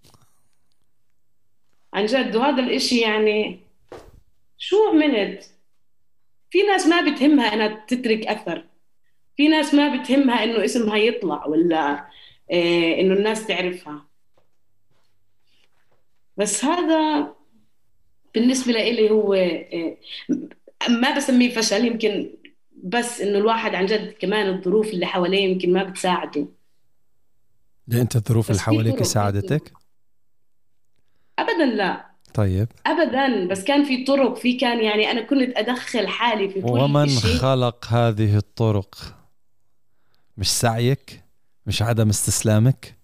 عن جد وهذا الإشي يعني شو عملت في ناس ما بتهمها إنها تترك أثر. في ناس ما بتهمها إنه اسمها يطلع ولا إيه إنه الناس تعرفها. بس هذا بالنسبة لي هو إيه ما بسميه فشل يمكن بس إنه الواحد عن جد كمان الظروف اللي حواليه يمكن ما بتساعده.
أنت الظروف اللي حواليك ساعدتك؟
ابدا لا.
طيب.
ابدا. بس كان في طرق في كان يعني أنا كنت أدخل حالي في كل
ومن شيء. خلق هذه الطرق؟ مش سعيك؟ مش عدم استسلامك؟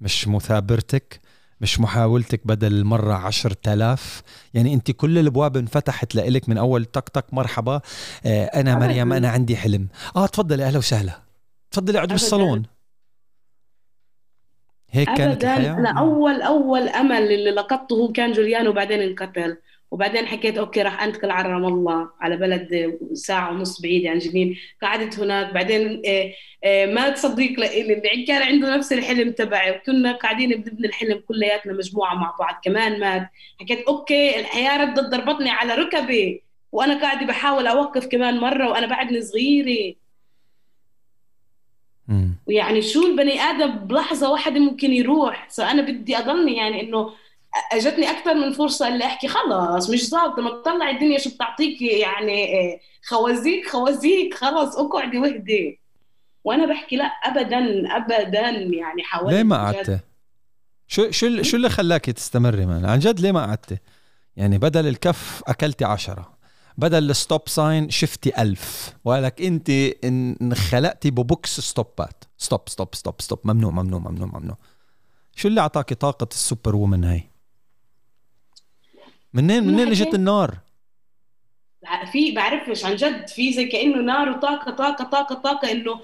مش مثابرتك؟ مش محاولتك بدل المرة عشر تلاف. يعني انت كل الابواب انفتحت لإلك من أول تك تك مرحبا. آه أنا مريم أنا عندي حلم. آه تفضلي أهلا وسهلا. تفضلي اقعدي بالصالون. هيك كانت الحياة؟
أنا أول أول أمل اللي لقطته كان جوليان وبعدين انقتل. وبعدين حكيت okay راح أنتقل على رام الله على بلد ساعة ونص بعيدة عن جنين قعدت هناك. بعدين إيه إيه ما تصدق اللي كان عنده نفس الحلم تبعي. وكنا قاعدين بنبني الحلم كلياتنا مجموعة مع بعض كمان مات. حكيت أوكي الحياة ردت ضربتني على ركبي وأنا قاعدة بحاول أوقف كمان مرة وأنا بعدني صغيرة ويعني شو البني آدم بلحظة واحدة ممكن يروح؟ فانا بدي أضلني يعني إنه أجتني أكثر من فرصة اللي أحكي خلص مش ظابطه ما تطلع الدنيا شو بتعطيكي يعني خوازيك خوازيك خلص اقعدي وهدي وأنا بحكي لا ابدا ابدا يعني حاولت
ليه ما. قعدتي؟ شو شو شو اللي خلاكي تستمري man عن جد ليه ما قعدتي؟ يعني بدل الكف أكلتي عشرة بدل ال stop sign شفتي ألف ولك أنت انخلقتي ب box ستوبات stop stop stop stop ممنوع ممنوع ممنوع ممنوع شو اللي أعطاكي طاقة ال superwoman هاي؟ منين منين اجت
حكيت.
النار؟
في بعرفش عن جد في زي كأنه نار وطاقة طاقة طاقة طاقة إنه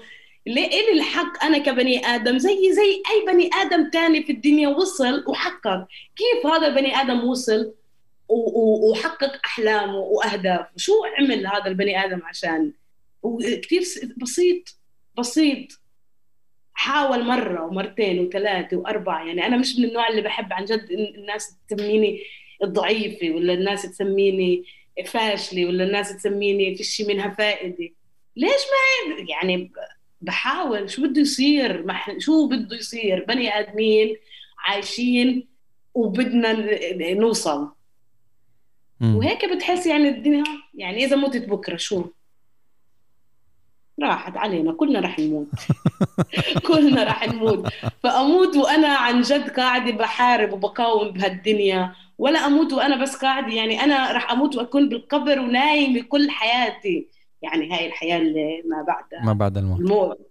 ليه إلي الحق أنا كبني آدم؟ زي زي أي بني آدم تاني في الدنيا وصل وحقق. كيف هذا البني آدم وصل وحقق أحلامه وأهدافه؟ شو عمل هذا البني آدم عشان؟ وكثير بسيط بسيط. حاول مرة ومرتين وثلاثة وأربعة. يعني أنا مش من النوع اللي بحب عن جد الناس تسميني ضعيفة ولا الناس تسميني فاشلة ولا الناس تسميني فيش منها فائدة. ليش ما يعني بحاول. شو بده يصير. شو بده يصير؟ بني آدمين عايشين وبدنا نوصل.
مم.
وهيك بتحس يعني الدنيا. يعني إذا متت بكرة شو؟ راحت علينا. كلنا رح نموت. كلنا رح نموت. فأموت وأنا عن جد قاعدة بحارب وبقاوم بهالدنيا. ولا أموت وأنا بس قاعدة يعني أنا رح أموت وأكون بالقبر ونايمة كل حياتي. يعني هاي الحياة اللي ما بعدها.
ما بعد الموت.
الموت.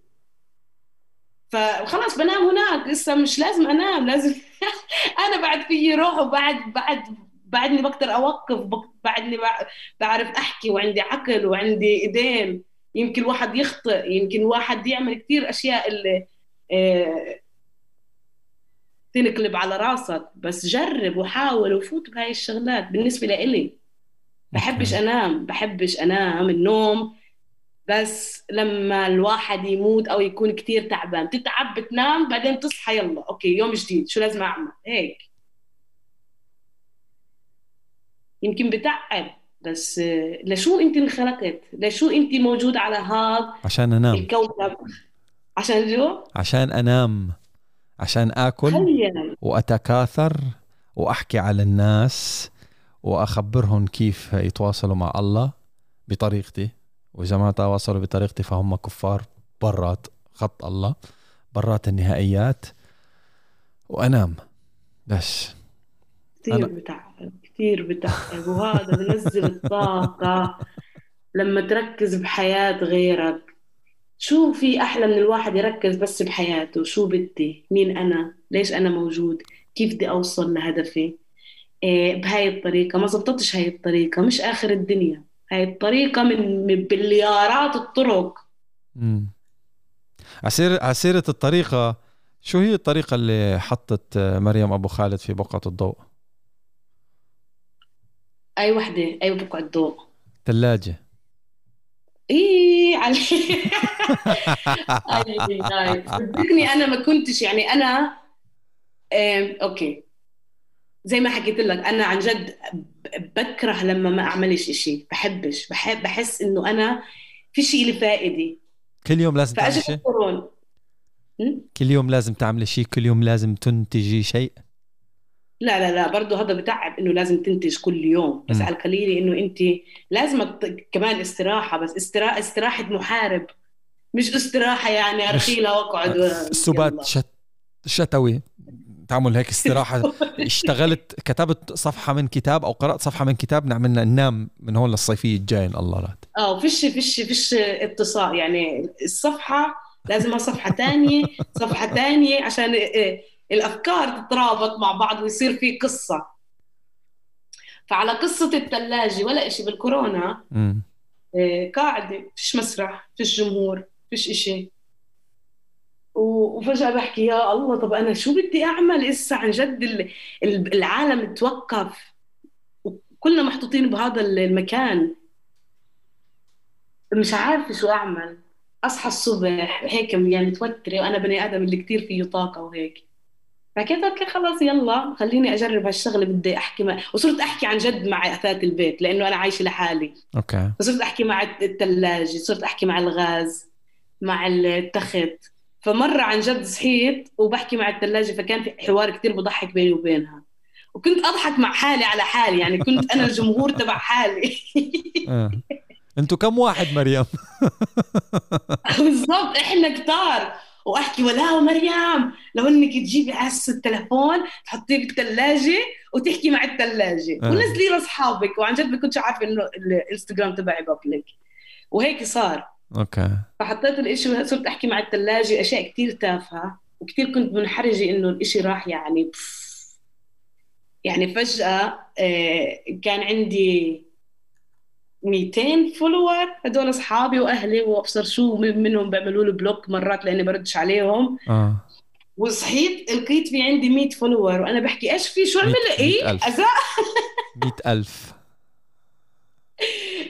فخلاص بنام هناك. لسه مش لازم أنام. لازم أنا بعد فيي روح وبعد بعد بعدني بقدر أوقف. بعدني بع- بعرف أحكي. وعندي عقل وعندي إيدين. يمكن واحد يخطئ. يمكن واحد يعمل كثير أشياء اللي آه، تنقلب على راسك بس جرب وحاول وفوت بهاي الشغلات بالنسبة لإلي. بحبش. أنام بحبش أنام النوم بس لما الواحد يموت أو يكون كتير تعبان تتعب بتنام بعدين تصحى يلا okay يوم جديد شو لازم أعمل؟ هيك. يمكن بتعب بس لشو أنت انخلقت لشو أنت موجود على هذا
عشان أنام.
الكوكب؟ عشان جو
عشان أنام. عشان
آكل
وأتكاثر وأحكي على الناس وأخبرهم كيف يتواصلوا مع الله بطريقتي. وإذا ما تواصلوا بطريقتي فهم كفار برات خط الله برات النهائيات. وأنام. بس.
كثير بتعب كثير بتعب. وهذا بنزل الطاقة. لما تركز بحياة غيرك شو في أحلى من الواحد يركز بس بحياته؟ شو بدي؟ مين أنا؟ ليش أنا موجود؟ كيف بدي أوصل لهدفي؟ إيه بهاي الطريقة. ما زبطتش هاي الطريقة. مش آخر الدنيا. هاي الطريقة من بليارات الطرق.
مم. عسير عسيرة الطريقة شو هي الطريقة اللي حطت مريم أبو خالد في بقعة الضوء؟
أي وحدة أي بقعة ضوء.
ثلاجة.
إيه علي أي هاي صدقني أنا ما كنتش يعني أنا إيه أوكي. زي ما حكيت لك أنا عن جد بكره لما ما أعملش إشي. بحبش. بحب بحس إنه أنا في شيء لي فائدة.
كل يوم لازم تعملي شيء? كل يوم لازم تعملي شيء كل يوم لازم تنتجي شيء؟
لا لا لا برضه هذا بتعب إنه لازم تنتج كل يوم. بس
مم.
على القليل إنه انت لازم كمان استراحة بس استرا... استراحة محارب. مش استراحة يعني ارخيلها
وأقعد
يلا.
شت شتوي. تعمل هيك استراحة. اشتغلت كتبت صفحة من كتاب أو قرأت صفحة من كتاب نعمل ننام من هون للصيفية الجاي إن الله راد.
آه فيش فيش فيش اتصال. يعني الصفحة لازمها صفحة تانية صفحة تانية عشان إيه، الأفكار تترابط مع بعض ويصير في قصة. فعلى قصة الثلاجه ولا إشي بالكورونا. إيه، قاعدة فيش مسرح فيش جمهور فيش إشي. وفجأة بحكي يا الله طب أنا شو بدي أعمل إسا؟ عن جد ال- ال- العالم توقف. وكلنا محطوطين بهذا المكان. مش عارفة شو أعمل. أصحى الصبح هيك يعني متوترة وأنا بني آدم اللي كتير فيه طاقة وهيك. فحكيت okay خلاص يلا خليني أجرب هالشغلة بدي أحكي مع وصرت أحكي عن جد مع أثاث البيت لأنه أنا عايشة لحالي.
okay.
فصرت أحكي مع الثلاجه صرت أحكي مع الغاز مع التخت. فمرة عن جد صحيت وبحكي مع الثلاجه فكان في حوار كتير بضحك بيني وبينها. وكنت أضحك مع حالي على حالي يعني كنت أنا الجمهور تبع حالي.
آه. أنتوا كم واحد مريم؟
بالضبط إحنا كتار. وأحكي ولا مريم لو إنك تجيبي اس التليفون تحطيه بالثلاجه وتحكي مع الثلاجه
آه.
ونزليه لأصحابك وعن جد ما كنتش عارفه انه الإنستغرام تبعي public وهيك صار.
okay.
فحطيت الإشي صرت أحكي مع الثلاجه أشياء كتير تافهة وكتير كنت منحرجة إنه الإشي راح يعني بف يعني فجأة آه، كان عندي 200 follower. هدول أصحابي وأهلي وابصر شو منهم بيعملوا لي block مرات لأني بردش عليهم.
آه.
وصحيت لقيت في عندي 100 follower. وأنا بحكي إيش في شو عمل إيه؟
مئة ألف.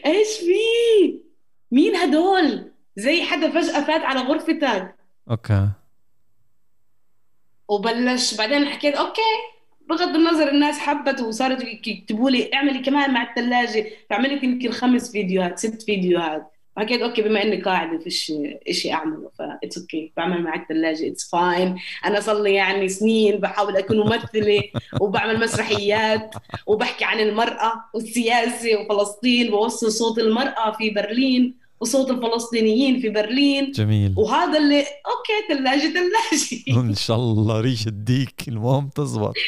إيش في؟ مين هدول؟ زي حدا فجأة فات على غرفتك.
okay.
وبلش بعدين حكيت okay. بغض النظر الناس حبت وصارت يكتبوا لي اعملي كمان مع الثلاجه فعملت يمكن خمس فيديوهات ست فيديوهات. فحكيت okay بما إني قاعدة فيش شيء أعمله that's okay بعمل مع الثلاجه it's fine أنا صار لي يعني سنين بحاول أكون ممثلة وبعمل مسرحيات وبحكي عن المرأة والسياسة وفلسطين بوصل صوت المرأة في برلين. وصوت الفلسطينيين في برلين.
جميل.
وهذا اللي okay ثلاجه ثلاجه
إن شاء الله ريش الديك المهم تزبط.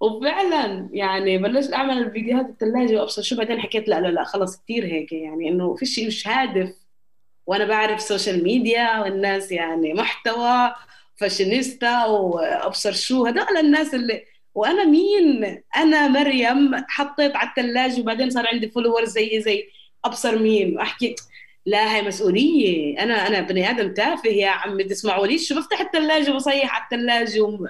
وفعلا يعني بلشت أعمل الفيديوهات الثلاجه وأبصر شو بعدين حكيت. لا لا لا خلص كثير هيك يعني إنه في شيء مش هادف. وأنا بعرف social media والناس يعني محتوى فاشينيستا وأبصر شو هدول الناس اللي وأنا مين؟ أنا مريم حطيت على الثلاجه وبعدين صار عندي followers زي زي أبصر مين؟ وأحكي لا هي مسؤولية. أنا أنا بني آدم تافه يا عمي تسمعوا لي شو بفتح الثلاجه وبصيح على الثلاجه وم...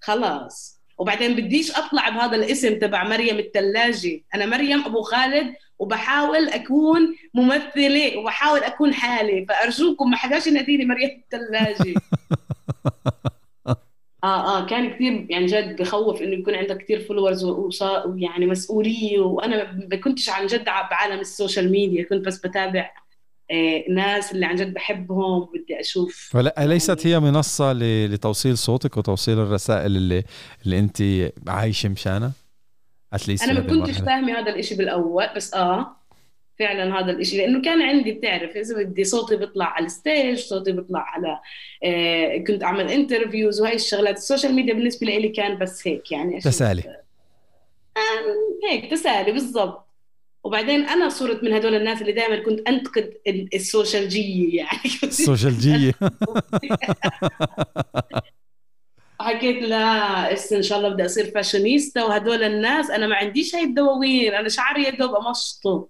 خلاص. وبعدين بديش أطلع بهذا الاسم تبع مريم الثلاجه أنا مريم أبو خالد وبحاول أكون ممثلة وبحاول أكون حالي فأرجوكم ما حداش يناديني مريم الثلاجه آه آه كان كثير يعني جد بخوف إنه يكون عندك كثير followers ويعني مسؤولية. وأنا ما كنتش عن جد بعالم ال social media. كنت بس بتابع آه ناس اللي عن جد بحبهم. وبدي أشوف.
ف at least هي منصة ل- لتوصيل صوتك وتوصيل الرسائل اللي اللي أنت عايشة مشانها؟ at
least أنا ما كنتش فاهمة هذا الإشي بالأول بس آه. فعلا هذا الإشي. لأنه كان عندي بتعرف إذا بدي صوتي بيطلع على ال stage صوتي بيطلع على آه كنت أعمل interviews وهي الشغلات. ال social media بالنسبة لي كان بس هيك يعني
تسالي.
آه هيك تسالي بالضبط. وبعدين أنا صرت من هدول الناس اللي دائما كنت أنتقد ال- السوشيالجيه يعني. كنت
السوشيالجية
حكيت لا إن شاء الله بدي أصير فاشونيستا وهدول الناس أنا ما عنديش هاي الدواوين أنا شعري يا دوب أمشطه.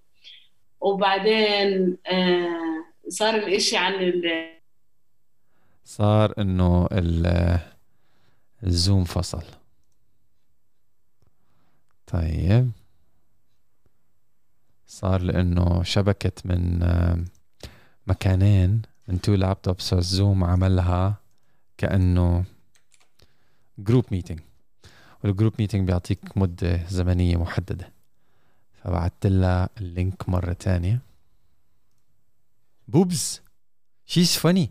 وبعدين آه صار الإشي عن ال-
صار ال- الزوم فصل. طيب. صار لإنه شبكت من آم، مكانين من two laptops الزوم عملها كأنه group meeting وال group meeting بيعطيك مدة زمنية محددة. فبعثت لها ال link مرة تانية. بوبز she's funny.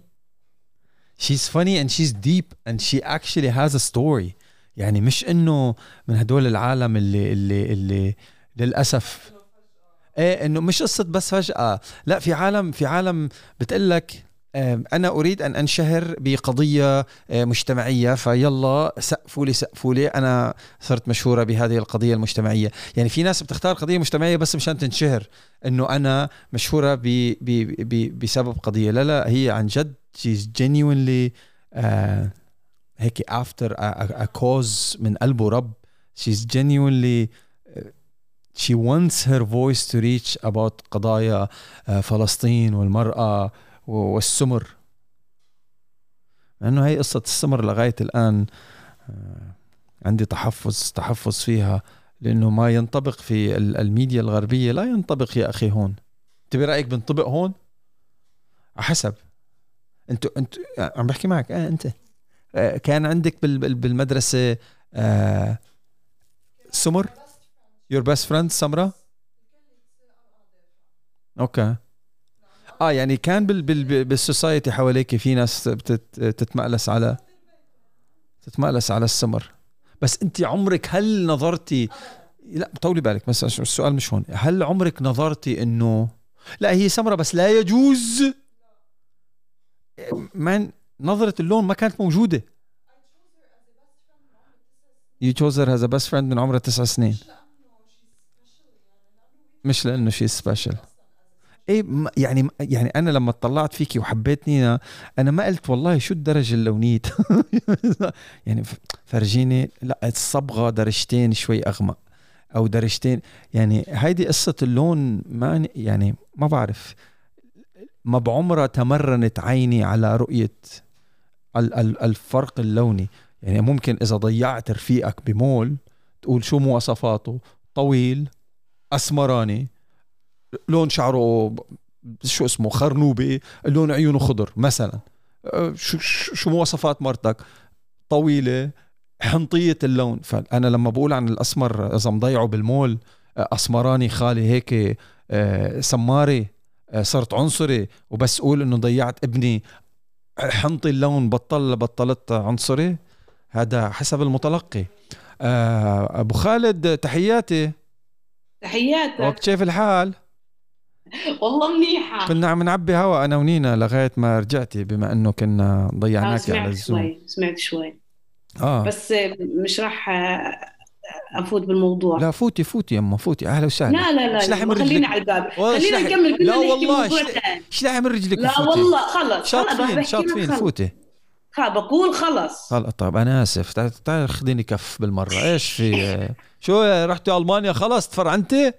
She's funny and she's deep and she actually has a story. يعني مش إنه من هدول العالم اللي اللي اللي للأسف. إيه إنه مش قصة بس فجأة. لا في عالم في عالم بتقول لك آم، أنا أريد أن أنشهر بقضية آه، مجتمعية فيلا سقفوا لي سقفوا لي أنا صرت مشهورة بهذه القضية المجتمعية. يعني في ناس بتختار قضية مجتمعية بس مشان تنشهر إنه أنا مشهورة ب ب ب بسبب قضية. لا لا هي عن جد she's genuinely آه هيك after a, a, a cause من قلبه رب she's genuinely she wants her voice to reach about قضايا آه، فلسطين والمرأة والسمر. لأنه هي قصة السمر لغاية الآن آه، عندي تحفظ تحفظ فيها لأنه ما ينطبق في ال- الميديا الغربية لا ينطبق يا أخي هون. أنت برأيك بنطبق هون؟ حسب. أنتوا أنتوا عم بحكي معك. آه أنت. آه، كان عندك بال- بال- بالمدرسة آه، سمر؟ your best friend سمرة؟ okay آه يعني كان بال بال بال society حواليك في ناس بتت- تتمألس على تتمألس على السمر. بس انت عمرك هل نظرتي لا طولي بالك بس السؤال مش هون. هل عمرك نظرتي انه لا هي سمرة بس لا يجوز؟ مان نظرة اللون ما كانت موجودة. You chose her as a best friend من عمرها تسع سنين. مش لأنه شيء سبيشل إيه يعني يعني أنا لما اطلعت فيكي وحبيت نينا أنا ما قلت والله شو الدرجة اللونيه يعني فرجيني لا الصبغة درجتين شوي أغمق أو درجتين. يعني هيدي قصة اللون ما يعني ما بعرف. ما بعمرها تمرنت عيني على رؤية الفرق اللوني. يعني ممكن إذا ضيعت رفيقك بمول تقول شو مواصفاته؟ طويل أسمراني. لون شعره شو اسمه خرنوبي لون عيونه خضر مثلا. أه، شو شو مواصفات مرتك؟ طويلة حنطية اللون. فأنا لما بقول عن الأسمر إذا مضيعه بالمول أه، أسمراني خالي هيك أه، سماري صرت عنصري وبس أقول إنه ضيعت ابني. حنطي اللون بطل بطلت عنصري. هذا حسب المتلقي. أبو خالد تحياتي.
تحياتك.
وقت كيف الحال؟
والله منيحة.
كنا عم نعبي هوا أنا ونينا لغاية ما رجعتي بما إنه كنا ضيعناك
على الزوم. شوي سمعت شوي.
آه.
بس مش راح أفوت بالموضوع.
لا فوتي فوتي يما فوتي. أهلا وسهلا.
لا لا لا خلينا على الباب خلينا نكمل.
لا والله اشلحي من رجلك
لا وفوتي. والله خلص
شاطفين شاطفين فوتي.
بقول خلص.
خلص طيب أنا آسف. تعال خذيني كف بالمرة. إيش في؟ شو رحتي ألمانيا؟ خلص تفرعنتي؟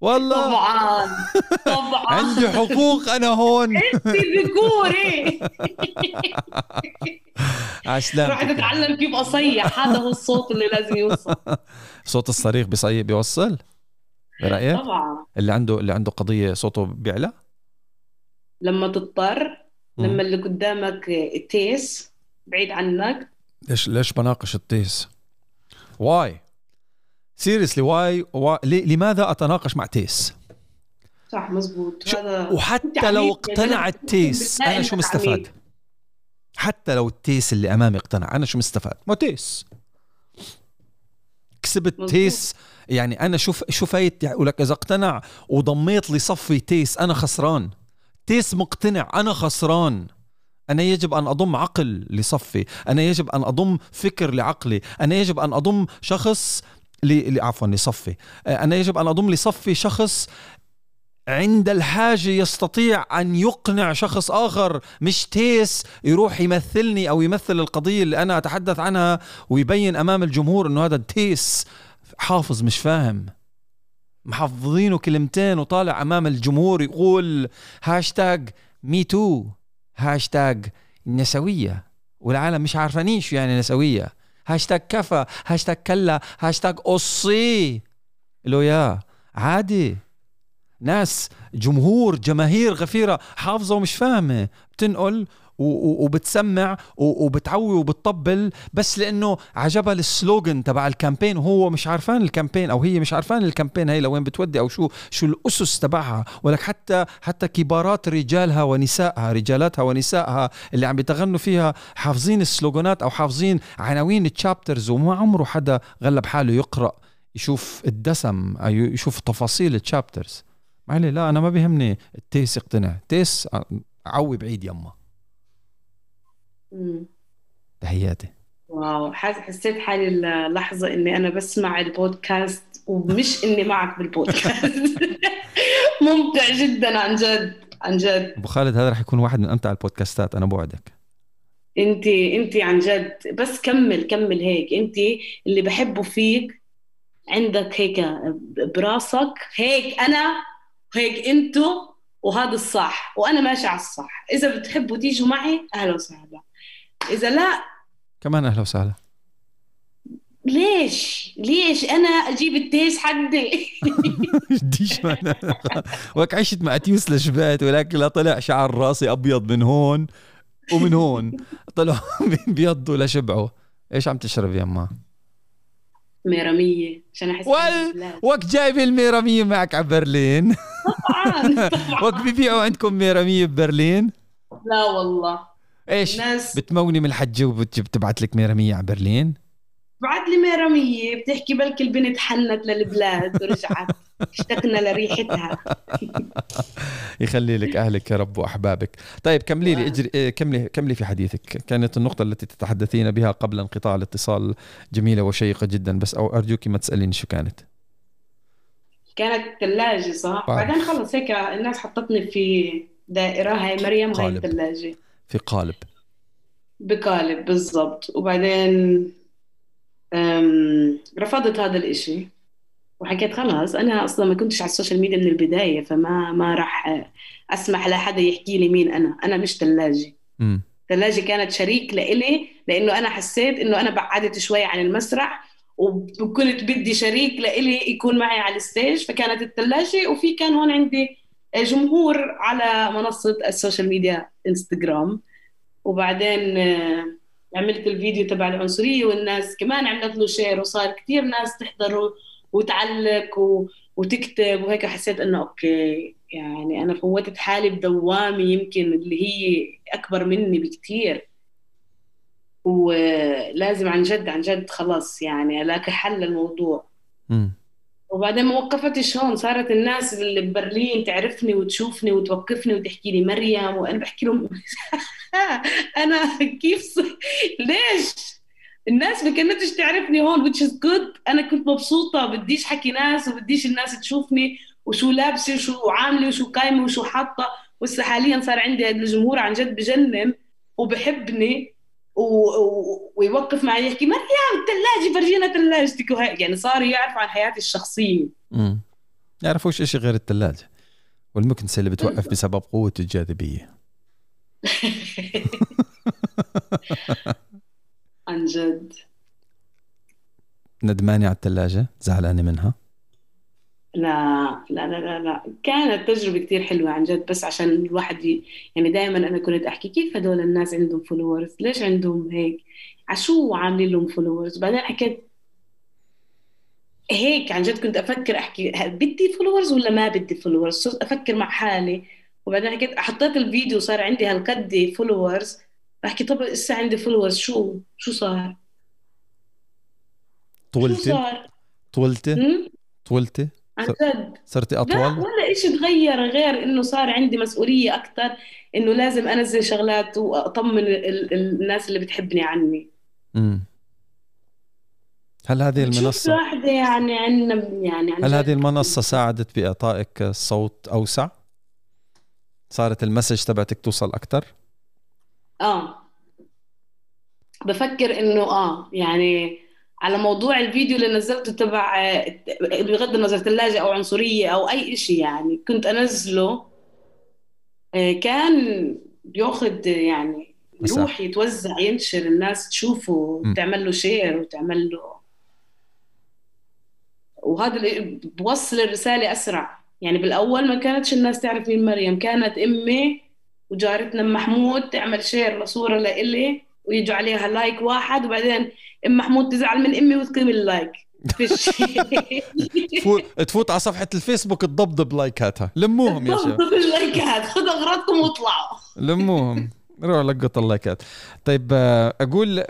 والله.
طبعا. طبعا.
عندي حقوق أنا هون.
انت ذكوري
عسلامتك
رح اتعلم كيف أصيح. هذا هو الصوت اللي لازم يوصل.
صوت الصريخ بيصيح بيوصل؟ برأيك؟
طبعا.
اللي عنده اللي عنده قضية صوته بيعلى؟
لما تضطر لما اللي قدامك تيس بعيد عنك.
ليش ليش بناقش التيس؟ why seriously why لماذا أتناقش مع تيس؟
صح مزبوط هذا
وحتى لو اقتنع التيس أنا شو مستفاد؟ حتى لو التيس اللي أمامي اقتنع أنا شو مستفاد؟ ما تيس. كسبت مزبوط. تيس يعني أنا شوف شو فايت؟ يقول لك إذا اقتنع وضميت لي صفي تيس أنا خسران. تيس مقتنع أنا خسران. أنا يجب أن أضم عقل لصفي. أنا يجب أن أضم فكر لعقلي. أنا يجب أن أضم شخص لي عفوا لصفي. آه، أنا يجب أن أضم لصفي شخص عند الحاجة يستطيع أن يقنع شخص آخر مش تيس يروح يمثلني أو يمثل القضية اللي أنا أتحدث عنها ويبين أمام الجمهور أنه هذا تيس. حافظ مش فاهم. محافظينه كلمتين وطالع أمام الجمهور يقول hashtag me too hashtag نسوية. والعالم مش عارفانين شو يعني نسوية. هاشتاج كفى هاشتاج كلا هاشتاج قصي لو يا عادي ناس جمهور جماهير غفيره حافظه ومش فاهمه بتنقل وبتسمع وبتعوي وبتطبل بس لأنه عجبها ال slogan تبع ال campaign وهو مش عارفان ال campaign أو هي مش عارفان ال campaign هي لوين بتودي أو شو شو الأسس تبعها. ولك حتى حتى كبارات رجالها ونسائها رجالاتها ونسائها اللي عم بيتغنوا فيها حافظين السلوغانات أو حافظين عناوين ال chapters وما عمره حدا غلب حاله يقرأ يشوف الدسم أو يشوف تفاصيل ال chapters معلي لا أنا ما بيهمني التيس يقتنع تيس عوي بعيد يما. تحياتي.
wow. حسيت حالي اللحظة إني أنا بسمع البودكاست ومش إني معك بالبودكاست. ممتع جدا عن جد عن جد.
أبو خالد هذا رح يكون واحد من أمتع البودكاستات أنا بوعدك.
أنت أنت عن جد. بس كمل كمل هيك. أنت اللي بحبه فيك عندك هيك براسك هيك أنا هيك أنتو وهذا الصح. وأنا ماشي على الصح. إذا بتحبوا تيجوا معي أهلا وسهلا. إذا لا
كمان أهلا وسهلا.
ليش؟ ليش؟ أنا أجيب التيس حدي
ديش وك عشت مع تيوس لشبات ولكن لا طلع شعر راسي أبيض من هون ومن هون. طلعوا بيضوا لشبعوا إيش عم تشرب يا اما
ميرامية عشان أحس
وال وك جايب الميرامية معك على برلين.
طبعا طبعا.
وك بيبيعوا عندكم ميرامية ببرلين؟
لا والله.
إيش؟ الناس بتموني من الحجه وبتبعت لك ميراميه على برلين؟
بعد لي ميرامية بتحكي بلكي البنت حنت للبلاد ورجعت. اشتقنا لريحتها.
يخلي لك أهلك يا رب وأحبابك. طيب كملي لي اجري إيه، كملي كملي في حديثك. كانت النقطة التي تتحدثين بها قبل انقطاع الاتصال جميلة وشيقة جدا بس أو أرجوك ما تسأليني شو كانت.
كانت ثلاجة صح؟ آه. بعدين خلص هيك الناس حطتني في دائرة هاي مريم هاي الثلاجة.
في قالب.
بقالب بالضبط. وبعدين رفضت هذا الإشي. وحكيت خلاص أنا أصلا ما كنتش على السوشيال ميديا من البداية فما ما راح أسمح لحدا يحكي لي مين أنا. أنا مش ثلاجة. ثلاجة كانت شريك لإلي لأنه أنا حسيت إنه أنا بعدت شوي عن المسرح وكنت بدي شريك لإلي يكون معي على ال stage فكانت الثلاجة وفي كان هون عندي جمهور على منصة السوشيال ميديا انستغرام وبعدين آه، عملت الفيديو تبع العنصرية والناس كمان عملت له share وصار كثير ناس تحضره وتعلق. وتكتب وهيك حسيت إنه okay يعني أنا فوتت حالي بدوامة يمكن اللي هي أكبر مني بكثير ولازم عن جد عن جد خلاص يعني ألاقي حل للموضوع م. وبعدين ما وقفتش هون صارت الناس اللي ببرلين تعرفني وتشوفني وتوقفني وتحكي لي مريم وأنا بحكي لهم أنا كيف ص... ليش؟ الناس ما كانتش تعرفني هون which is good. أنا كنت مبسوطة بديش حكي ناس وبديش الناس تشوفني وشو لابسة وشو عاملة وشو قايمة وشو حاطة. وهسه حاليا صار عندي الجمهور عن جد بجنن وبحبني. و... و... ويوقف معي يحكي مريم الثلاجة؟ فرجينا ثلاجتك. وهي يعني صار يعرف عن حياتي الشخصية.
امم يعرفوش شيء غير الثلاجة. والمكنسة اللي بتوقف بسبب قوة الجاذبية.
عن جد.
ندمانة على الثلاجة. زعلانة منها.
لا لا لا لا لا كانت تجربة كتير حلوة عن جد بس عشان الواحد ي... يعني دائما أنا كنت أحكي كيف هدول الناس عندهم فولورز ليش عندهم هيك عشو عاملين لهم followers بعدين حكيت هيك عن جد كنت أفكر أحكي بدي followers ولا ما بدي followers صرت أفكر مع حالي وبعدين حكيت حطيت الفيديو صار عندي هالقد followers بحكي طب لسه عندي followers شو شو صار؟
طولتي؟ شو صار؟ طولتي؟ طولتي؟
عن جد
صرتي أطول؟
لا ولا شيء تغير غير إنه صار عندي مسؤولية أكثر إنه لازم أنزل شغلات وأطمن الناس اللي بتحبني عني
امم هل هذه المنصة
واحدة يعني عندنا يعني
هل هذه المنصة ساعدت بإعطائك صوت أوسع؟ صارت المسج تبعتك توصل أكثر؟
آه بفكر إنه آه يعني على موضوع الفيديو اللي نزلته تبع بغض النظر ثلاجة أو عنصرية أو أي إشي يعني كنت أنزله آه، كان بياخذ يعني يروح يتوزع ينشر الناس تشوفه وتعمل له share وتعمل له. وهذا بوصل الرسالة أسرع. يعني بالأول ما كانتش الناس تعرف مين مريم كانت أمي وجارتنا إم محمود تعمل share لصورة لإلي. ويجوا عليها like واحد وبعدين إم محمود تزعل من إمي وتقيم ال like
تفوت على صفحة الفيسبوك تضبضب لايكاتها لموهم يا شباب
تضبضب اللايكات خذ أغراضكم واطلعوا.
لموهم. روح لقط اللايكات طيب آه، أقول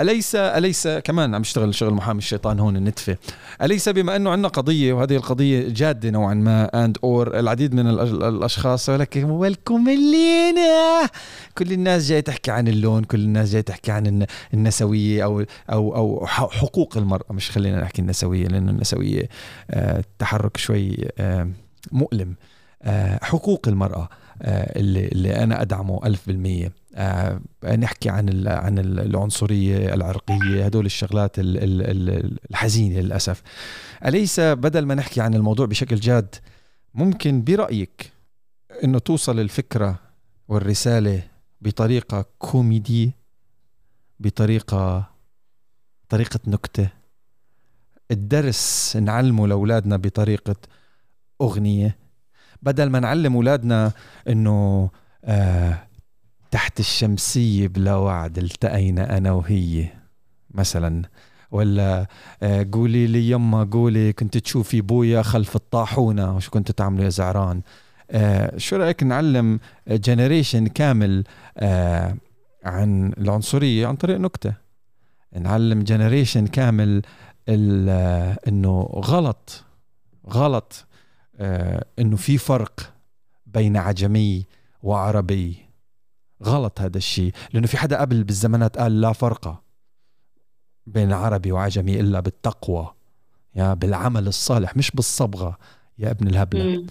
أليس أليس كمان عم يشتغل شغل محامي الشيطان هون النتفة. أليس بما أنه عندنا قضية وهذه القضية جادة نوعا ما and or العديد من الأشخاص ولكن ولكم اللينا كل الناس جاي تحكي عن اللون كل الناس جاي تحكي عن النسوية أو أو أو حقوق المرأة. مش خلينا نحكي النسوية لأن النسوية آه، تحرك شوي آه، مؤلم. آه، حقوق المرأة اللي, اللي أنا أدعمه ألف بالمية. آه نحكي عن عن العنصرية العرقية هدول الشغلات الحزينة للأسف. أليس بدل ما نحكي عن الموضوع بشكل جاد ممكن برأيك إنه توصل الفكرة والرسالة بطريقة كوميدي بطريقة طريقة نكتة؟ الدرس نعلمه لأولادنا بطريقة أغنية. بدل ما نعلم أولادنا إنه آه تحت الشمسية بلا وعد التقينا أنا وهي مثلا. ولا آه، قولي لي يما قولي كنت تشوفي بويا خلف الطاحونة وشو كنت تعملوا يا زعران؟ آه، شو رأيك نعلم generation كامل آه، عن العنصرية عن طريق نكتة؟ نعلم generation كامل إنه غلط غلط إنه في فرق بين عجمي وعربي. غلط هذا الشيء لأنه في حدا قبل بالزمانات قال لا فرق بين عربي وعجمي إلا بالتقوى يا بالعمل الصالح مش بالصبغة يا ابن الهبلة.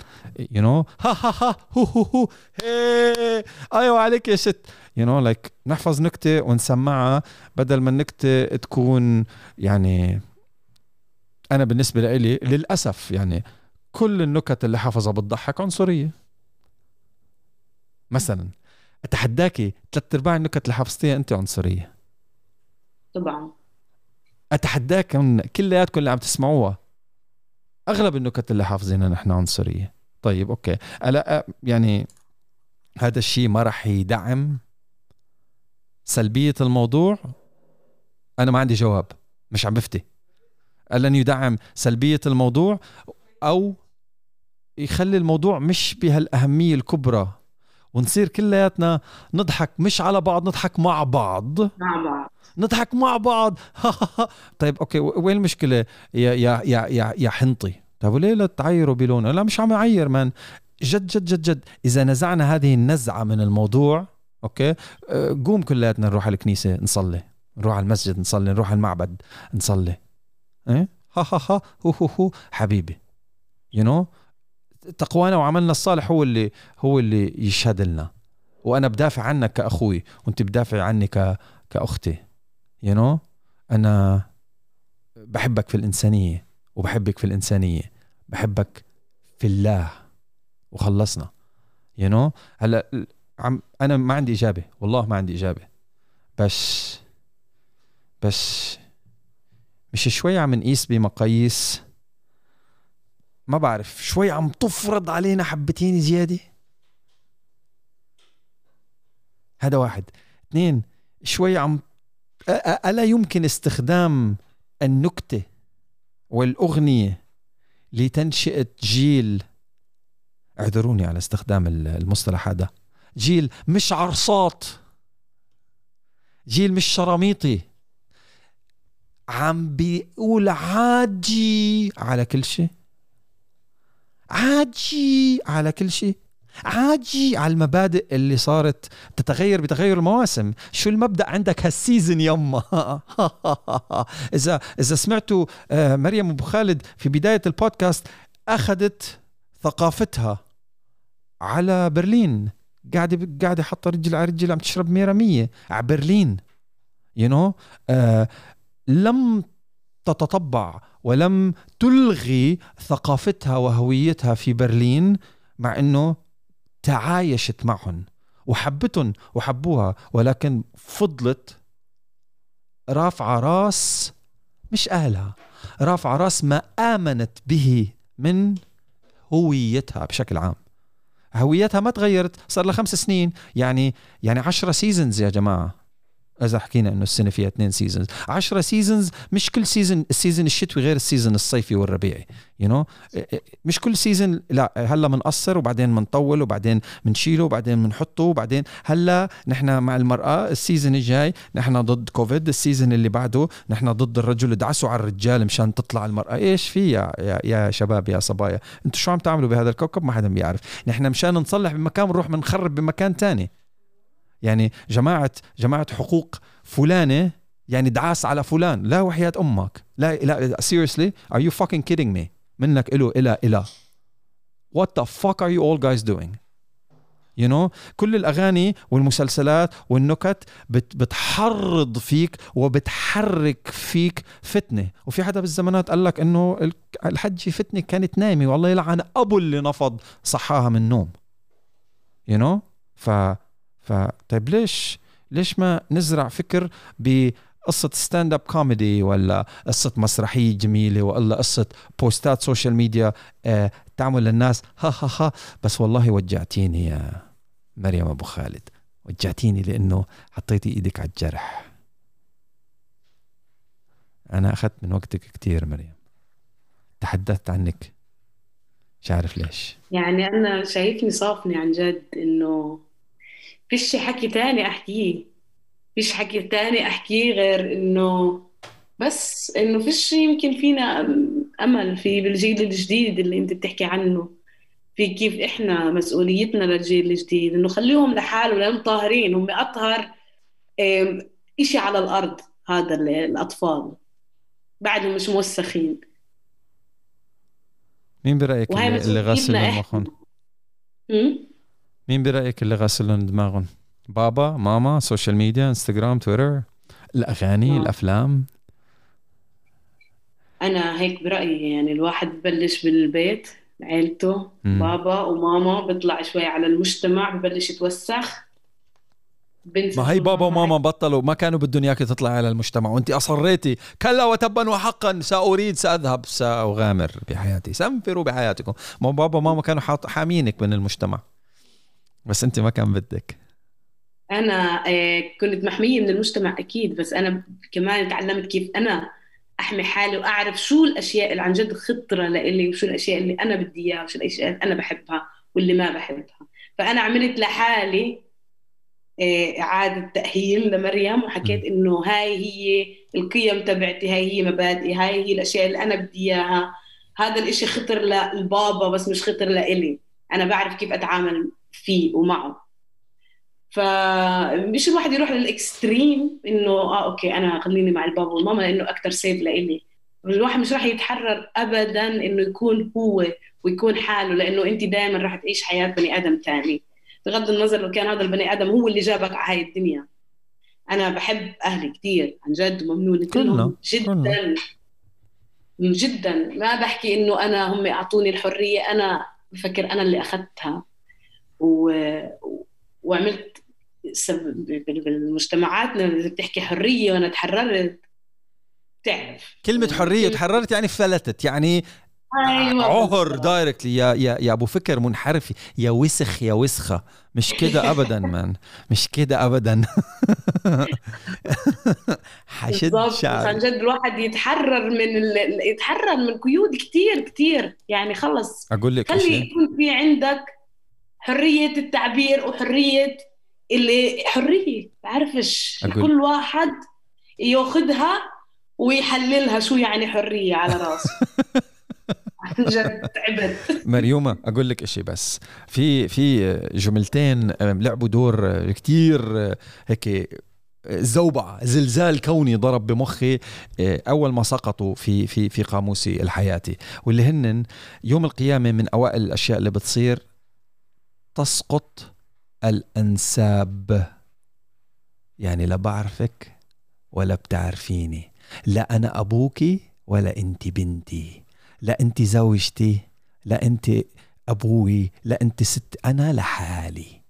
you know ها ها ها هو هو هو. هي. أيوه عليك يا ست you know like نحفظ نكتة ونسمعها بدل ما النكتة تكون يعني أنا بالنسبة لي للأسف يعني كل النكت اللي حافظها بتضحك عنصرية. مثلا. اتحداكي ثلاث أرباع النكت اللي حافظتيها أنت عنصرية.
طبعا.
اتحداكم كلياتكم اللي عم تسمعوها أغلب النكت اللي حافظينها نحن عنصرية. طيب أوكي. هلا يعني هذا الشيء ما راح يدعم سلبية الموضوع؟ أنا ما عندي جواب مش عم بفتي. لن يدعم سلبية الموضوع أو يخلي الموضوع مش بهالأهمية الكبرى ونصير كلياتنا نضحك مش على بعض نضحك مع بعض.
مع بعض.
نضحك مع بعض. طيب okay وين المشكلة؟ يا يا يا يا, يا حنطي. طيب وليه لا تعيروا بلونة؟ لا مش عم يعير man. جد جد جد جد. إذا نزعنا هذه النزعة من الموضوع okay أه، قوم كلياتنا نروح على الكنيسة نصلي. نروح على المسجد نصلي نروح على المعبد نصلي. إيه؟ ها ها ها هو هو هو. حبيبي you you know? تقوانا وعملنا الصالح هو اللي هو اللي يشهد لنا وأنا بدافع عنك كأخوي وأنت بدافع عني ك كأختي. يو you know? أنا بحبك في الإنسانية وبحبك في الإنسانية. بحبك في الله. وخلصنا. يو you know? هلأ عم أنا ما عندي إجابة. والله ما عندي إجابة. بس بس مش شوي عم نقيس بمقاييس ما بعرف شوي عم تفرض علينا حبتين زيادة؟ هذا واحد. اثنين شوي عم ألا يمكن استخدام النكتة والأغنية لتنشئة جيل؟ اعذروني على استخدام المصطلح هذا. جيل مش عرصات. جيل مش شراميطي. عم بيقول عاجي على كل شيء. عاجي على كل شيء عاجي على المبادئ اللي صارت تتغير بتغير المواسم. شو المبدأ عندك هالسيزن يما؟ اذا إذا سمعتوا آه، مريم أبو خالد في بداية البودكاست أخذت ثقافتها على برلين. قاعدة قاعدة حاطه رجل على رجل عم تشرب ميرا مية على برلين. يو you know? آه لم تتطبع. ولم تلغي ثقافتها وهويتها في برلين مع إنه تعايشت معهم وحبتهم وحبوها ولكن فضلت رافعة راس مش أهلها رافعة راس ما آمنت به من هويتها بشكل عام. هويتها ما تغيرت صار لها خمس سنين يعني يعني عشرة seasons يا جماعة. اذا حكينا إنه السنة فيها اثنين seasons 10 seasons مش كل season ال season الشتوي غير ال season الصيفي والربيعي you you know? مش كل season لا هلا بنقصر وبعدين بنطول وبعدين بنشيله وبعدين بنحطه وبعدين هلا نحن مع المرأة ال season الجاي نحن ضد كوفيد ال season اللي بعده نحن ضد الرجل ادعسوا على الرجال مشان تطلع المرأة. إيش في يا, يا, يا شباب يا صبايا؟ أنتم شو عم تعملوا بهذا الكوكب؟ ما حدا بيعرف. نحن مشان نصلح بمكان بنروح بنخرب بمكان تاني. يعني جماعة جماعة حقوق فلانة يعني دعاس على فلان لا وحياة أمك. لا لا seriously are you fucking kidding me منك له إلى إلى. What the fuck are you all guys doing? You know? كل الأغاني والمسلسلات والنكت بت بتحرض فيك وبتحرك فيك فتنة. وفي حدا بالزمانات قال لك إنه الحجة فتنة كانت نايمة والله يلعن أبو اللي نفض صحاها من النوم. You know? ف فطيب ليش ليش ما نزرع فكر بقصة stand up comedy ولا قصة مسرحية جميلة ولا قصة بوستات social media آه تعمل للناس؟ ها ها ها. بس والله وجعتيني يا مريم أبو خالد. وجعتيني لأنه حطيتي إيدك على الجرح. أنا أخذت من وقتك كثير مريم. تحدثت عنك. مش عارف ليش.
يعني أنا شايفني صافني عن جد إنه فيش حكي تاني أحكيه. فيش حكي تاني أحكيه غير إنه بس إنه فيش يمكن فينا أمل في بالجيل الجديد اللي أنت بتحكي عنه. في كيف إحنا مسؤوليتنا للجيل الجديد. إنه خليهم لحالهم لأنهم طاهرين. هم أطهر إشي على الأرض هذا الأطفال. بعدهم مش موسخين.
مين برأيك اللي, غسل دماغهم؟ مين برأيك اللي غسل دماغهم؟ بابا ماما social media انستغرام تويتر الأغاني آه. الأفلام؟
أنا هيك برأيي يعني الواحد ببلش بالبيت عيلته مم. بابا وماما بيطلع شوي على المجتمع ببلش يتوسخ.
ما هي بابا وماما بطلوا ما كانوا بدهم اياك تطلع على المجتمع. وأنت أصريتي كلا وتبا وحقا سأريد سأذهب سأغامر بحياتي سنفروا بحياتكم. ما بابا وماما كانوا حامينك من المجتمع. بس انت ما كان بدك.
أنا آه، كنت محمية من المجتمع أكيد بس أنا كمان تعلمت كيف أنا أحمي حالي وأعرف شو الأشياء اللي عن جد خطرة لإلي وشو الأشياء اللي أنا بدي إياها وشو الأشياء اللي أنا بحبها واللي ما بحبها. فأنا عملت لحالي آه، إعادة تأهيل لمريم وحكيت إنه هاي هي القيم تبعتي هاي هي مبادئي هاي هي الأشياء اللي أنا بدي إياها. هذا الإشي خطر للبابا بس مش خطر لإلي. أنا بعرف كيف أتعامل فيه ومعه. فمش الواحد يروح لل extreme إنه آه okay أنا خليني مع البابا والماما لأنه أكثر safe لإلي. الواحد مش راح يتحرر ابدا إنه يكون هو ويكون حاله لأنه أنت دائما راح تعيش حياة بني آدم ثاني بغض النظر لو كان هذا البني آدم هو اللي جابك على هاي الدنيا. أنا بحب أهلي كثير عن جد وممنونه كلهم جدا. جدا. ما بحكي إنه أنا هم اعطوني الحرية أنا بفكر أنا اللي أخذتها. و... وعملت بالمجتمعاتنا بتحكي حرية وأنا تحررت. تعرف
كلمة حرية تحررت يعني فلتت يعني أيوة عهر دايركتلي يا يا يا أبو فكر منحرف يا وسخ يا وسخة. مش كده ابدا مان مش كده ابدا.
حشد شعر عن جد الواحد يتحرر من ال... يتحرر من قيود كتير كتير. يعني خلص.
أقول لك
خلي يكون في عندك حرية التعبير وحرية اللي حرية بعرفش كل واحد ياخذها ويحللها شو يعني حرية على راسه. جد تعبت
مريومة أقول لك إشي بس. في في جملتين لعبوا دور كتير هيك زوبعة زلزال كوني ضرب بمخي أول ما سقطوا في في في قاموسي الحياتي. واللي هن يوم القيامة من أوائل الأشياء اللي بتصير تسقط الأنساب. يعني لا بعرفك ولا بتعرفيني. لا أنا أبوكي ولا أنت بنتي. لا أنت زوجتي لا أنت أبوي لا أنت ست. أنا لحالي.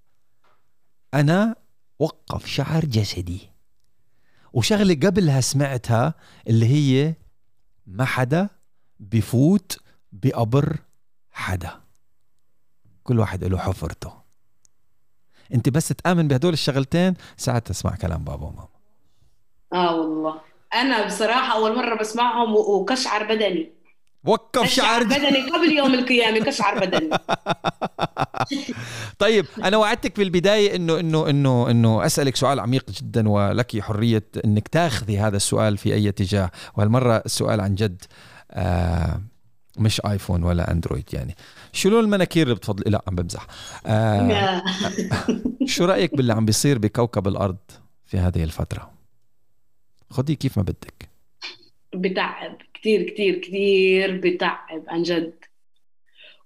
أنا وقف شعر جسدي. وشغلة قبلها سمعتها اللي هي ما حدا بفوت بقبر حدا. كل واحد له حفرته. انت بس تآمن بهدول الشغلتين ساعتها تسمع كلام بابا وماما.
آه والله. أنا بصراحة أول مرة بسمعهم وكشعر بدني.
وقف شعر
بدني قبل يوم القيامة كشعر بدني.
طيب أنا وعدتك في البداية انه انه انه إنه أسألك سؤال عميق جدا ولك حرية إنك تاخذي هذا السؤال في أي اتجاه. وهالمرة السؤال عن جد آه مش آيفون ولا أندرويد يعني. شو لون المناكير اللي بتفضلي لا عم بمزح. آه شو رأيك باللي عم بيصير بكوكب الأرض في هذه الفترة؟ خدي كيف ما بدك.
بتعب كتير كتير كتير بتعب عن جد.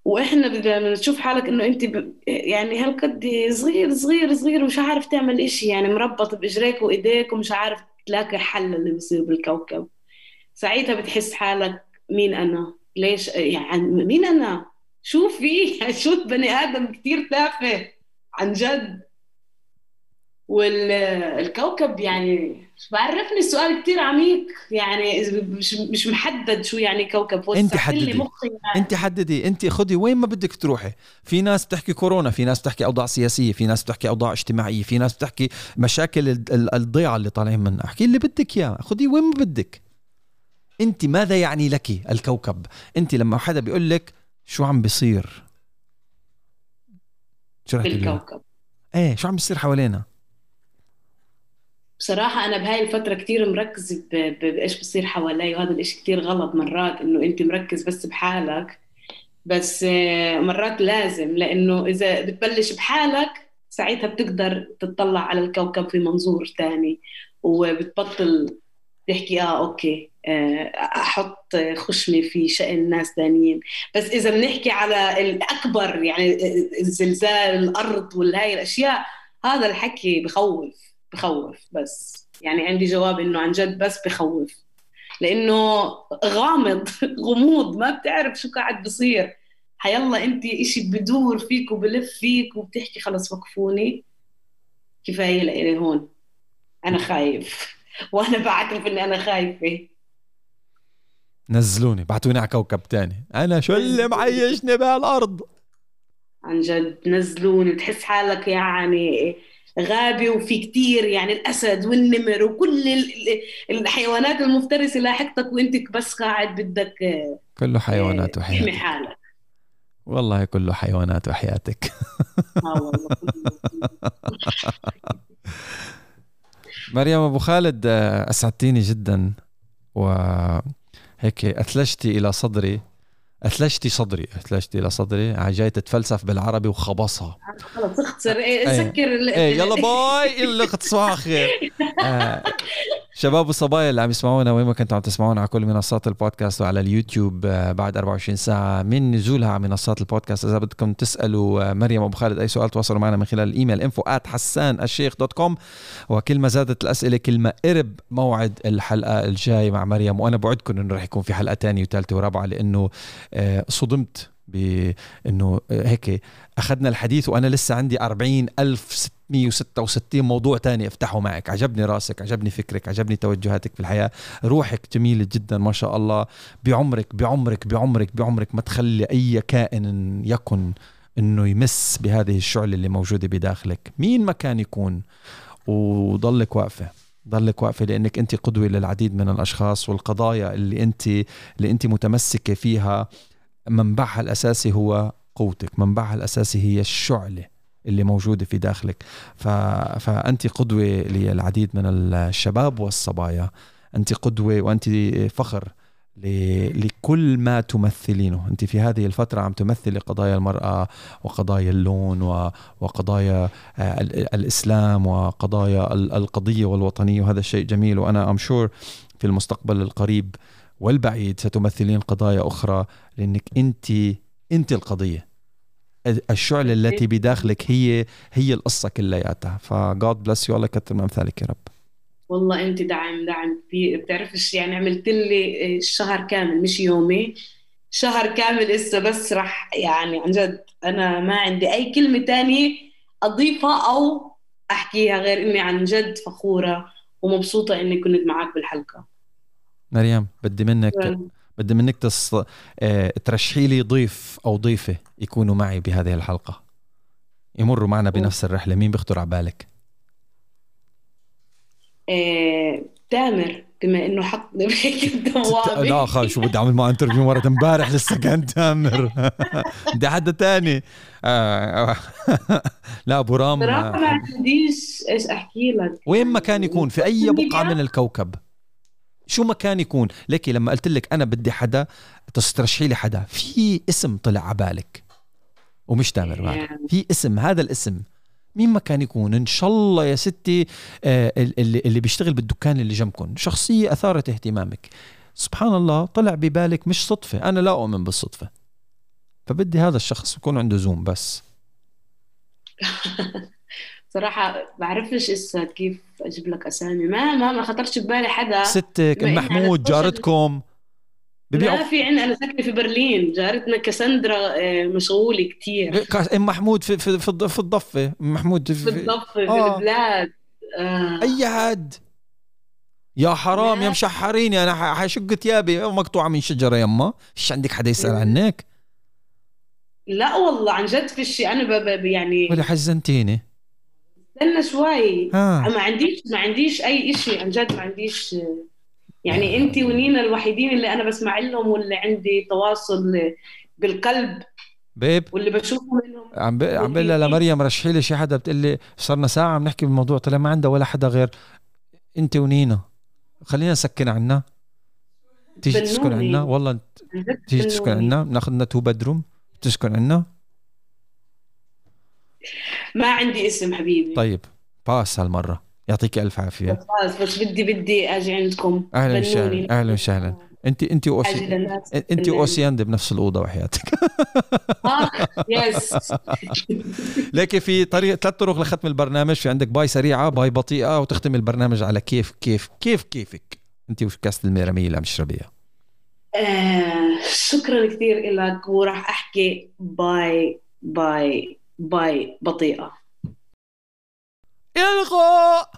وإحنا لما تشوف حالك إنه أنت ب... يعني هالقد صغير صغير صغير ومش عارف تعمل إشي يعني مربط بإجريك وإيديك ومش عارف تلاقي حل اللي بيصير بالكوكب. ساعتها بتحس حالك مين أنا؟ ليش؟ يعني مين أنا؟ شو في؟ شو بني آدم كثير تافه عن جد. والكوكب يعني بعرفني السؤال كثير عميق يعني مش مش محدد شو يعني كوكب.
أنت حددي. مخي يعني. أنت حددي. أنت خدي وين ما بدك تروحي. في ناس بتحكي كورونا في ناس بتحكي أوضاع سياسية في ناس بتحكي أوضاع اجتماعية في ناس بتحكي مشاكل الضيعة اللي طالعين منها. احكي اللي بدك إياه. خدي وين ما بدك. أنت ماذا يعني لك الكوكب؟ أنت لما حدا بيقول لك شو عم بيصير؟
شو رح بالكوكب.
إيه شو عم بيصير حوالينا؟
بصراحة أنا بهاي الفترة كتير مركز ب- ب- بإيش بصير حوالي وهذا الإشي كتير غلط مرات إنه أنت مركز بس بحالك. بس آه، مرات لازم لأنه إذا بتبلش بحالك ساعتها بتقدر تطلع على الكوكب في منظور تاني وبتبطل تحكي آه، أحط خشمي في شأن ناس تانيين. بس إذا بنحكي على الأكبر يعني الزلزال الأرض والهاي الأشياء هذا الحكي بخوف بخوف بس. يعني عندي جواب إنه عن جد بس بخوف. لإنه غامض غموض ما بتعرف شو قاعد بصير. حيلا أنت إشي بدور فيك وبلف فيك وبتحكي خلص وقفوني. كفاية لإلي هون. أنا خايف. وأنا بعترف إني أنا خايفة.
نزلوني بعتوني على كوكب تاني. أنا شو اللي معيشني بهالأرض؟
عن جد نزلوني بتحس حالك يعني غابي وفي كتير يعني الأسد والنمر وكل ال- ال- الحيوانات المفترسة لاحقتك وأنت بس قاعد بدك آه،
كله حيوانات
تحمي
وحياتك.
حالك.
والله كله حيوانات وحياتك.
والله
مريم أبو خالد آه، أسعدتيني جدا وهيك أثلجتي إلى صدري أثلجتي صدري أثلجتي إلى صدري. جاي تتفلسف بالعربي وخبصها.
خلص اختصر. إيه،
إيه.
سكر
إيه يلا باي اللي تصبحوا خير. آه، شباب وصبايا اللي عم يسمعونا وين ما كنتوا عم تسمعونا على كل منصات البودكاست وعلى اليوتيوب آه، بعد 24 ساعة. من نزولها على منصات البودكاست؟ إذا بدكم تسألوا آه، مريم أبو خالد أي سؤال تواصلوا معنا من خلال الإيميل at حسان الشيخ dot com وكل ما زادت الأسئلة كل ما قرب موعد الحلقة الجاي مع مريم. وأنا بوعدكم إنه رح يكون في حلقة تانية وثالثة ورابعة لأنه آه، صدمت بأنه آه، هيك أخذنا الحديث وأنا لسه عندي 40 ألف 666 موضوع تاني أفتحه معك. عجبني رأسك عجبني فكرك عجبني توجهاتك في الحياة. روحك جميلة جدا ما شاء الله. بعمرك بعمرك بعمرك بعمرك ما تخلي أي كائن يكن إنه يمس بهذه الشعلة اللي موجودة بداخلك. مين ما كان يكون؟ وضلك واقفة. ضلك واقفة لأنك أنت قدوة للعديد من الأشخاص والقضايا اللي أنت اللي أنت متمسكة فيها. منبعها الأساسي هو قوتك. منبعها الأساسي هي الشعلة. اللي موجودة في داخلك ف... فأنت قدوة للعديد من الشباب والصبايا أنت قدوة وأنت فخر. لكل ما تمثلينه أنت في هذه الفترة عم تمثلي قضايا المرأة وقضايا اللون. وقضايا آه، ال- الإسلام وقضايا ال- القضية والوطنية وهذا الشيء جميل وأنا أم شور في المستقبل القريب والبعيد ستمثلين قضايا أخرى لأنك أنت أنت القضية الشعلة التي بداخلك هي هي القصة كلياتها ف God bless you الله يكثر من أمثالك يا رب.
والله أنت دعم دعم كبير. بتعرفش يعني؟ عملت لي شهر كامل مش يومي. شهر كامل لسه بس رح يعني عن جد أنا ما عندي أي كلمة تانية أضيفها أو أحكيها غير إني عن جد فخورة ومبسوطة إني كنت معك بالحلقة.
مريم بدي منك بدي منك تص... آه، ترشحي لي ضيف أو ضيفة يكونوا معي بهذه الحلقة. يمروا معنا بنفس الرحلة. مين بيخطر على بالك؟
آه، تامر بما إنه بهيك الدوامة
لا خلص شو بدي أعمل معه انترفيو مرة امبارح لسه كان تامر. بدي حدا تاني. آه، لا أبو رام.
صراحة ما عنديش إيش أحكي لك.
وين ما كان يكون في أي بقعة من الكوكب. شو ما كان يكون. ليكي لما قلت لك أنا بدي حدا تسترشحي لي حدا. في اسم طلع على بالك. ومش تامر بعد في اسم هذا الاسم. مين ما كان يكون. إن شاء الله يا ستي آه، اللي اللي بيشتغل بالدكان اللي جنبكم شخصية أثارت اهتمامك. سبحان الله طلع ببالك مش صدفة. أنا لا أؤمن بالصدفة. فبدي هذا الشخص يكون عنده زوم بس.
صراحة بعرفش إسا كيف أجيب لك أسامي. ما ما ما خطرش ببالي حدا.
ستك
إني
محمود جارتكم. ببيعوا
ما في عندنا أنا ساكنة في برلين. جارتنا كاساندرا آه، مشغولة كتير.
كاس- إم محمود في في في في الضفة. أم محمود في,
في الضفة في
آه.
البلاد. آه.
أي حد. يا حرام يا
لا.
مشحريني أنا حشق ثيابي. مقطوعة من شجرة يما. فيش عندك حدا يسأل عنك؟
لا والله عن جد في شيء ب- يعني
ولا حزنتيني.
استنى شوي.
ها
ما عنديش ما عنديش أي إشي عن جد ما عنديش آه، يعني أنت ونينا الوحيدين اللي أنا بسمع لهم واللي عندي تواصل بالقلب.
بيب.
واللي بشوفه منهم.
عم ب... عم بقول لها لمريم رشحي لي شي حدا. بتقول لي صرنا ساعة عم نحكي بالموضوع. طلع ما عندها ولا حدا غير انت ونينا. خلينا نسكن عنا. تيجي تسكن. عنا. والله انت تيجي تسكن. عنا. بناخذ لنا تو بدروم تسكن عنا.
ما عندي اسم حبيبي.
طيب باس هالمرة. يعطيك ألف عافية.
بس خلاص بس بدي بدي أجي عندكم. بنوني.
وسهلا أهلا وسهلا. أنت أنت
حاجة
اوسي
للناس. أنت.
واوسياند بنفس الأوضة وحياتك.
آه يس
لكن في طريقه ثلاث طرق لختم البرنامج. في عندك باي سريعة باي بطيئة وتختم البرنامج على كيف كيف كيف كيفك. أنت وش كاسه الميراميه اللي عم تشربيها
آه شكرا كثير لك وراح أحكي باي باي باي بطيئة.
الغاء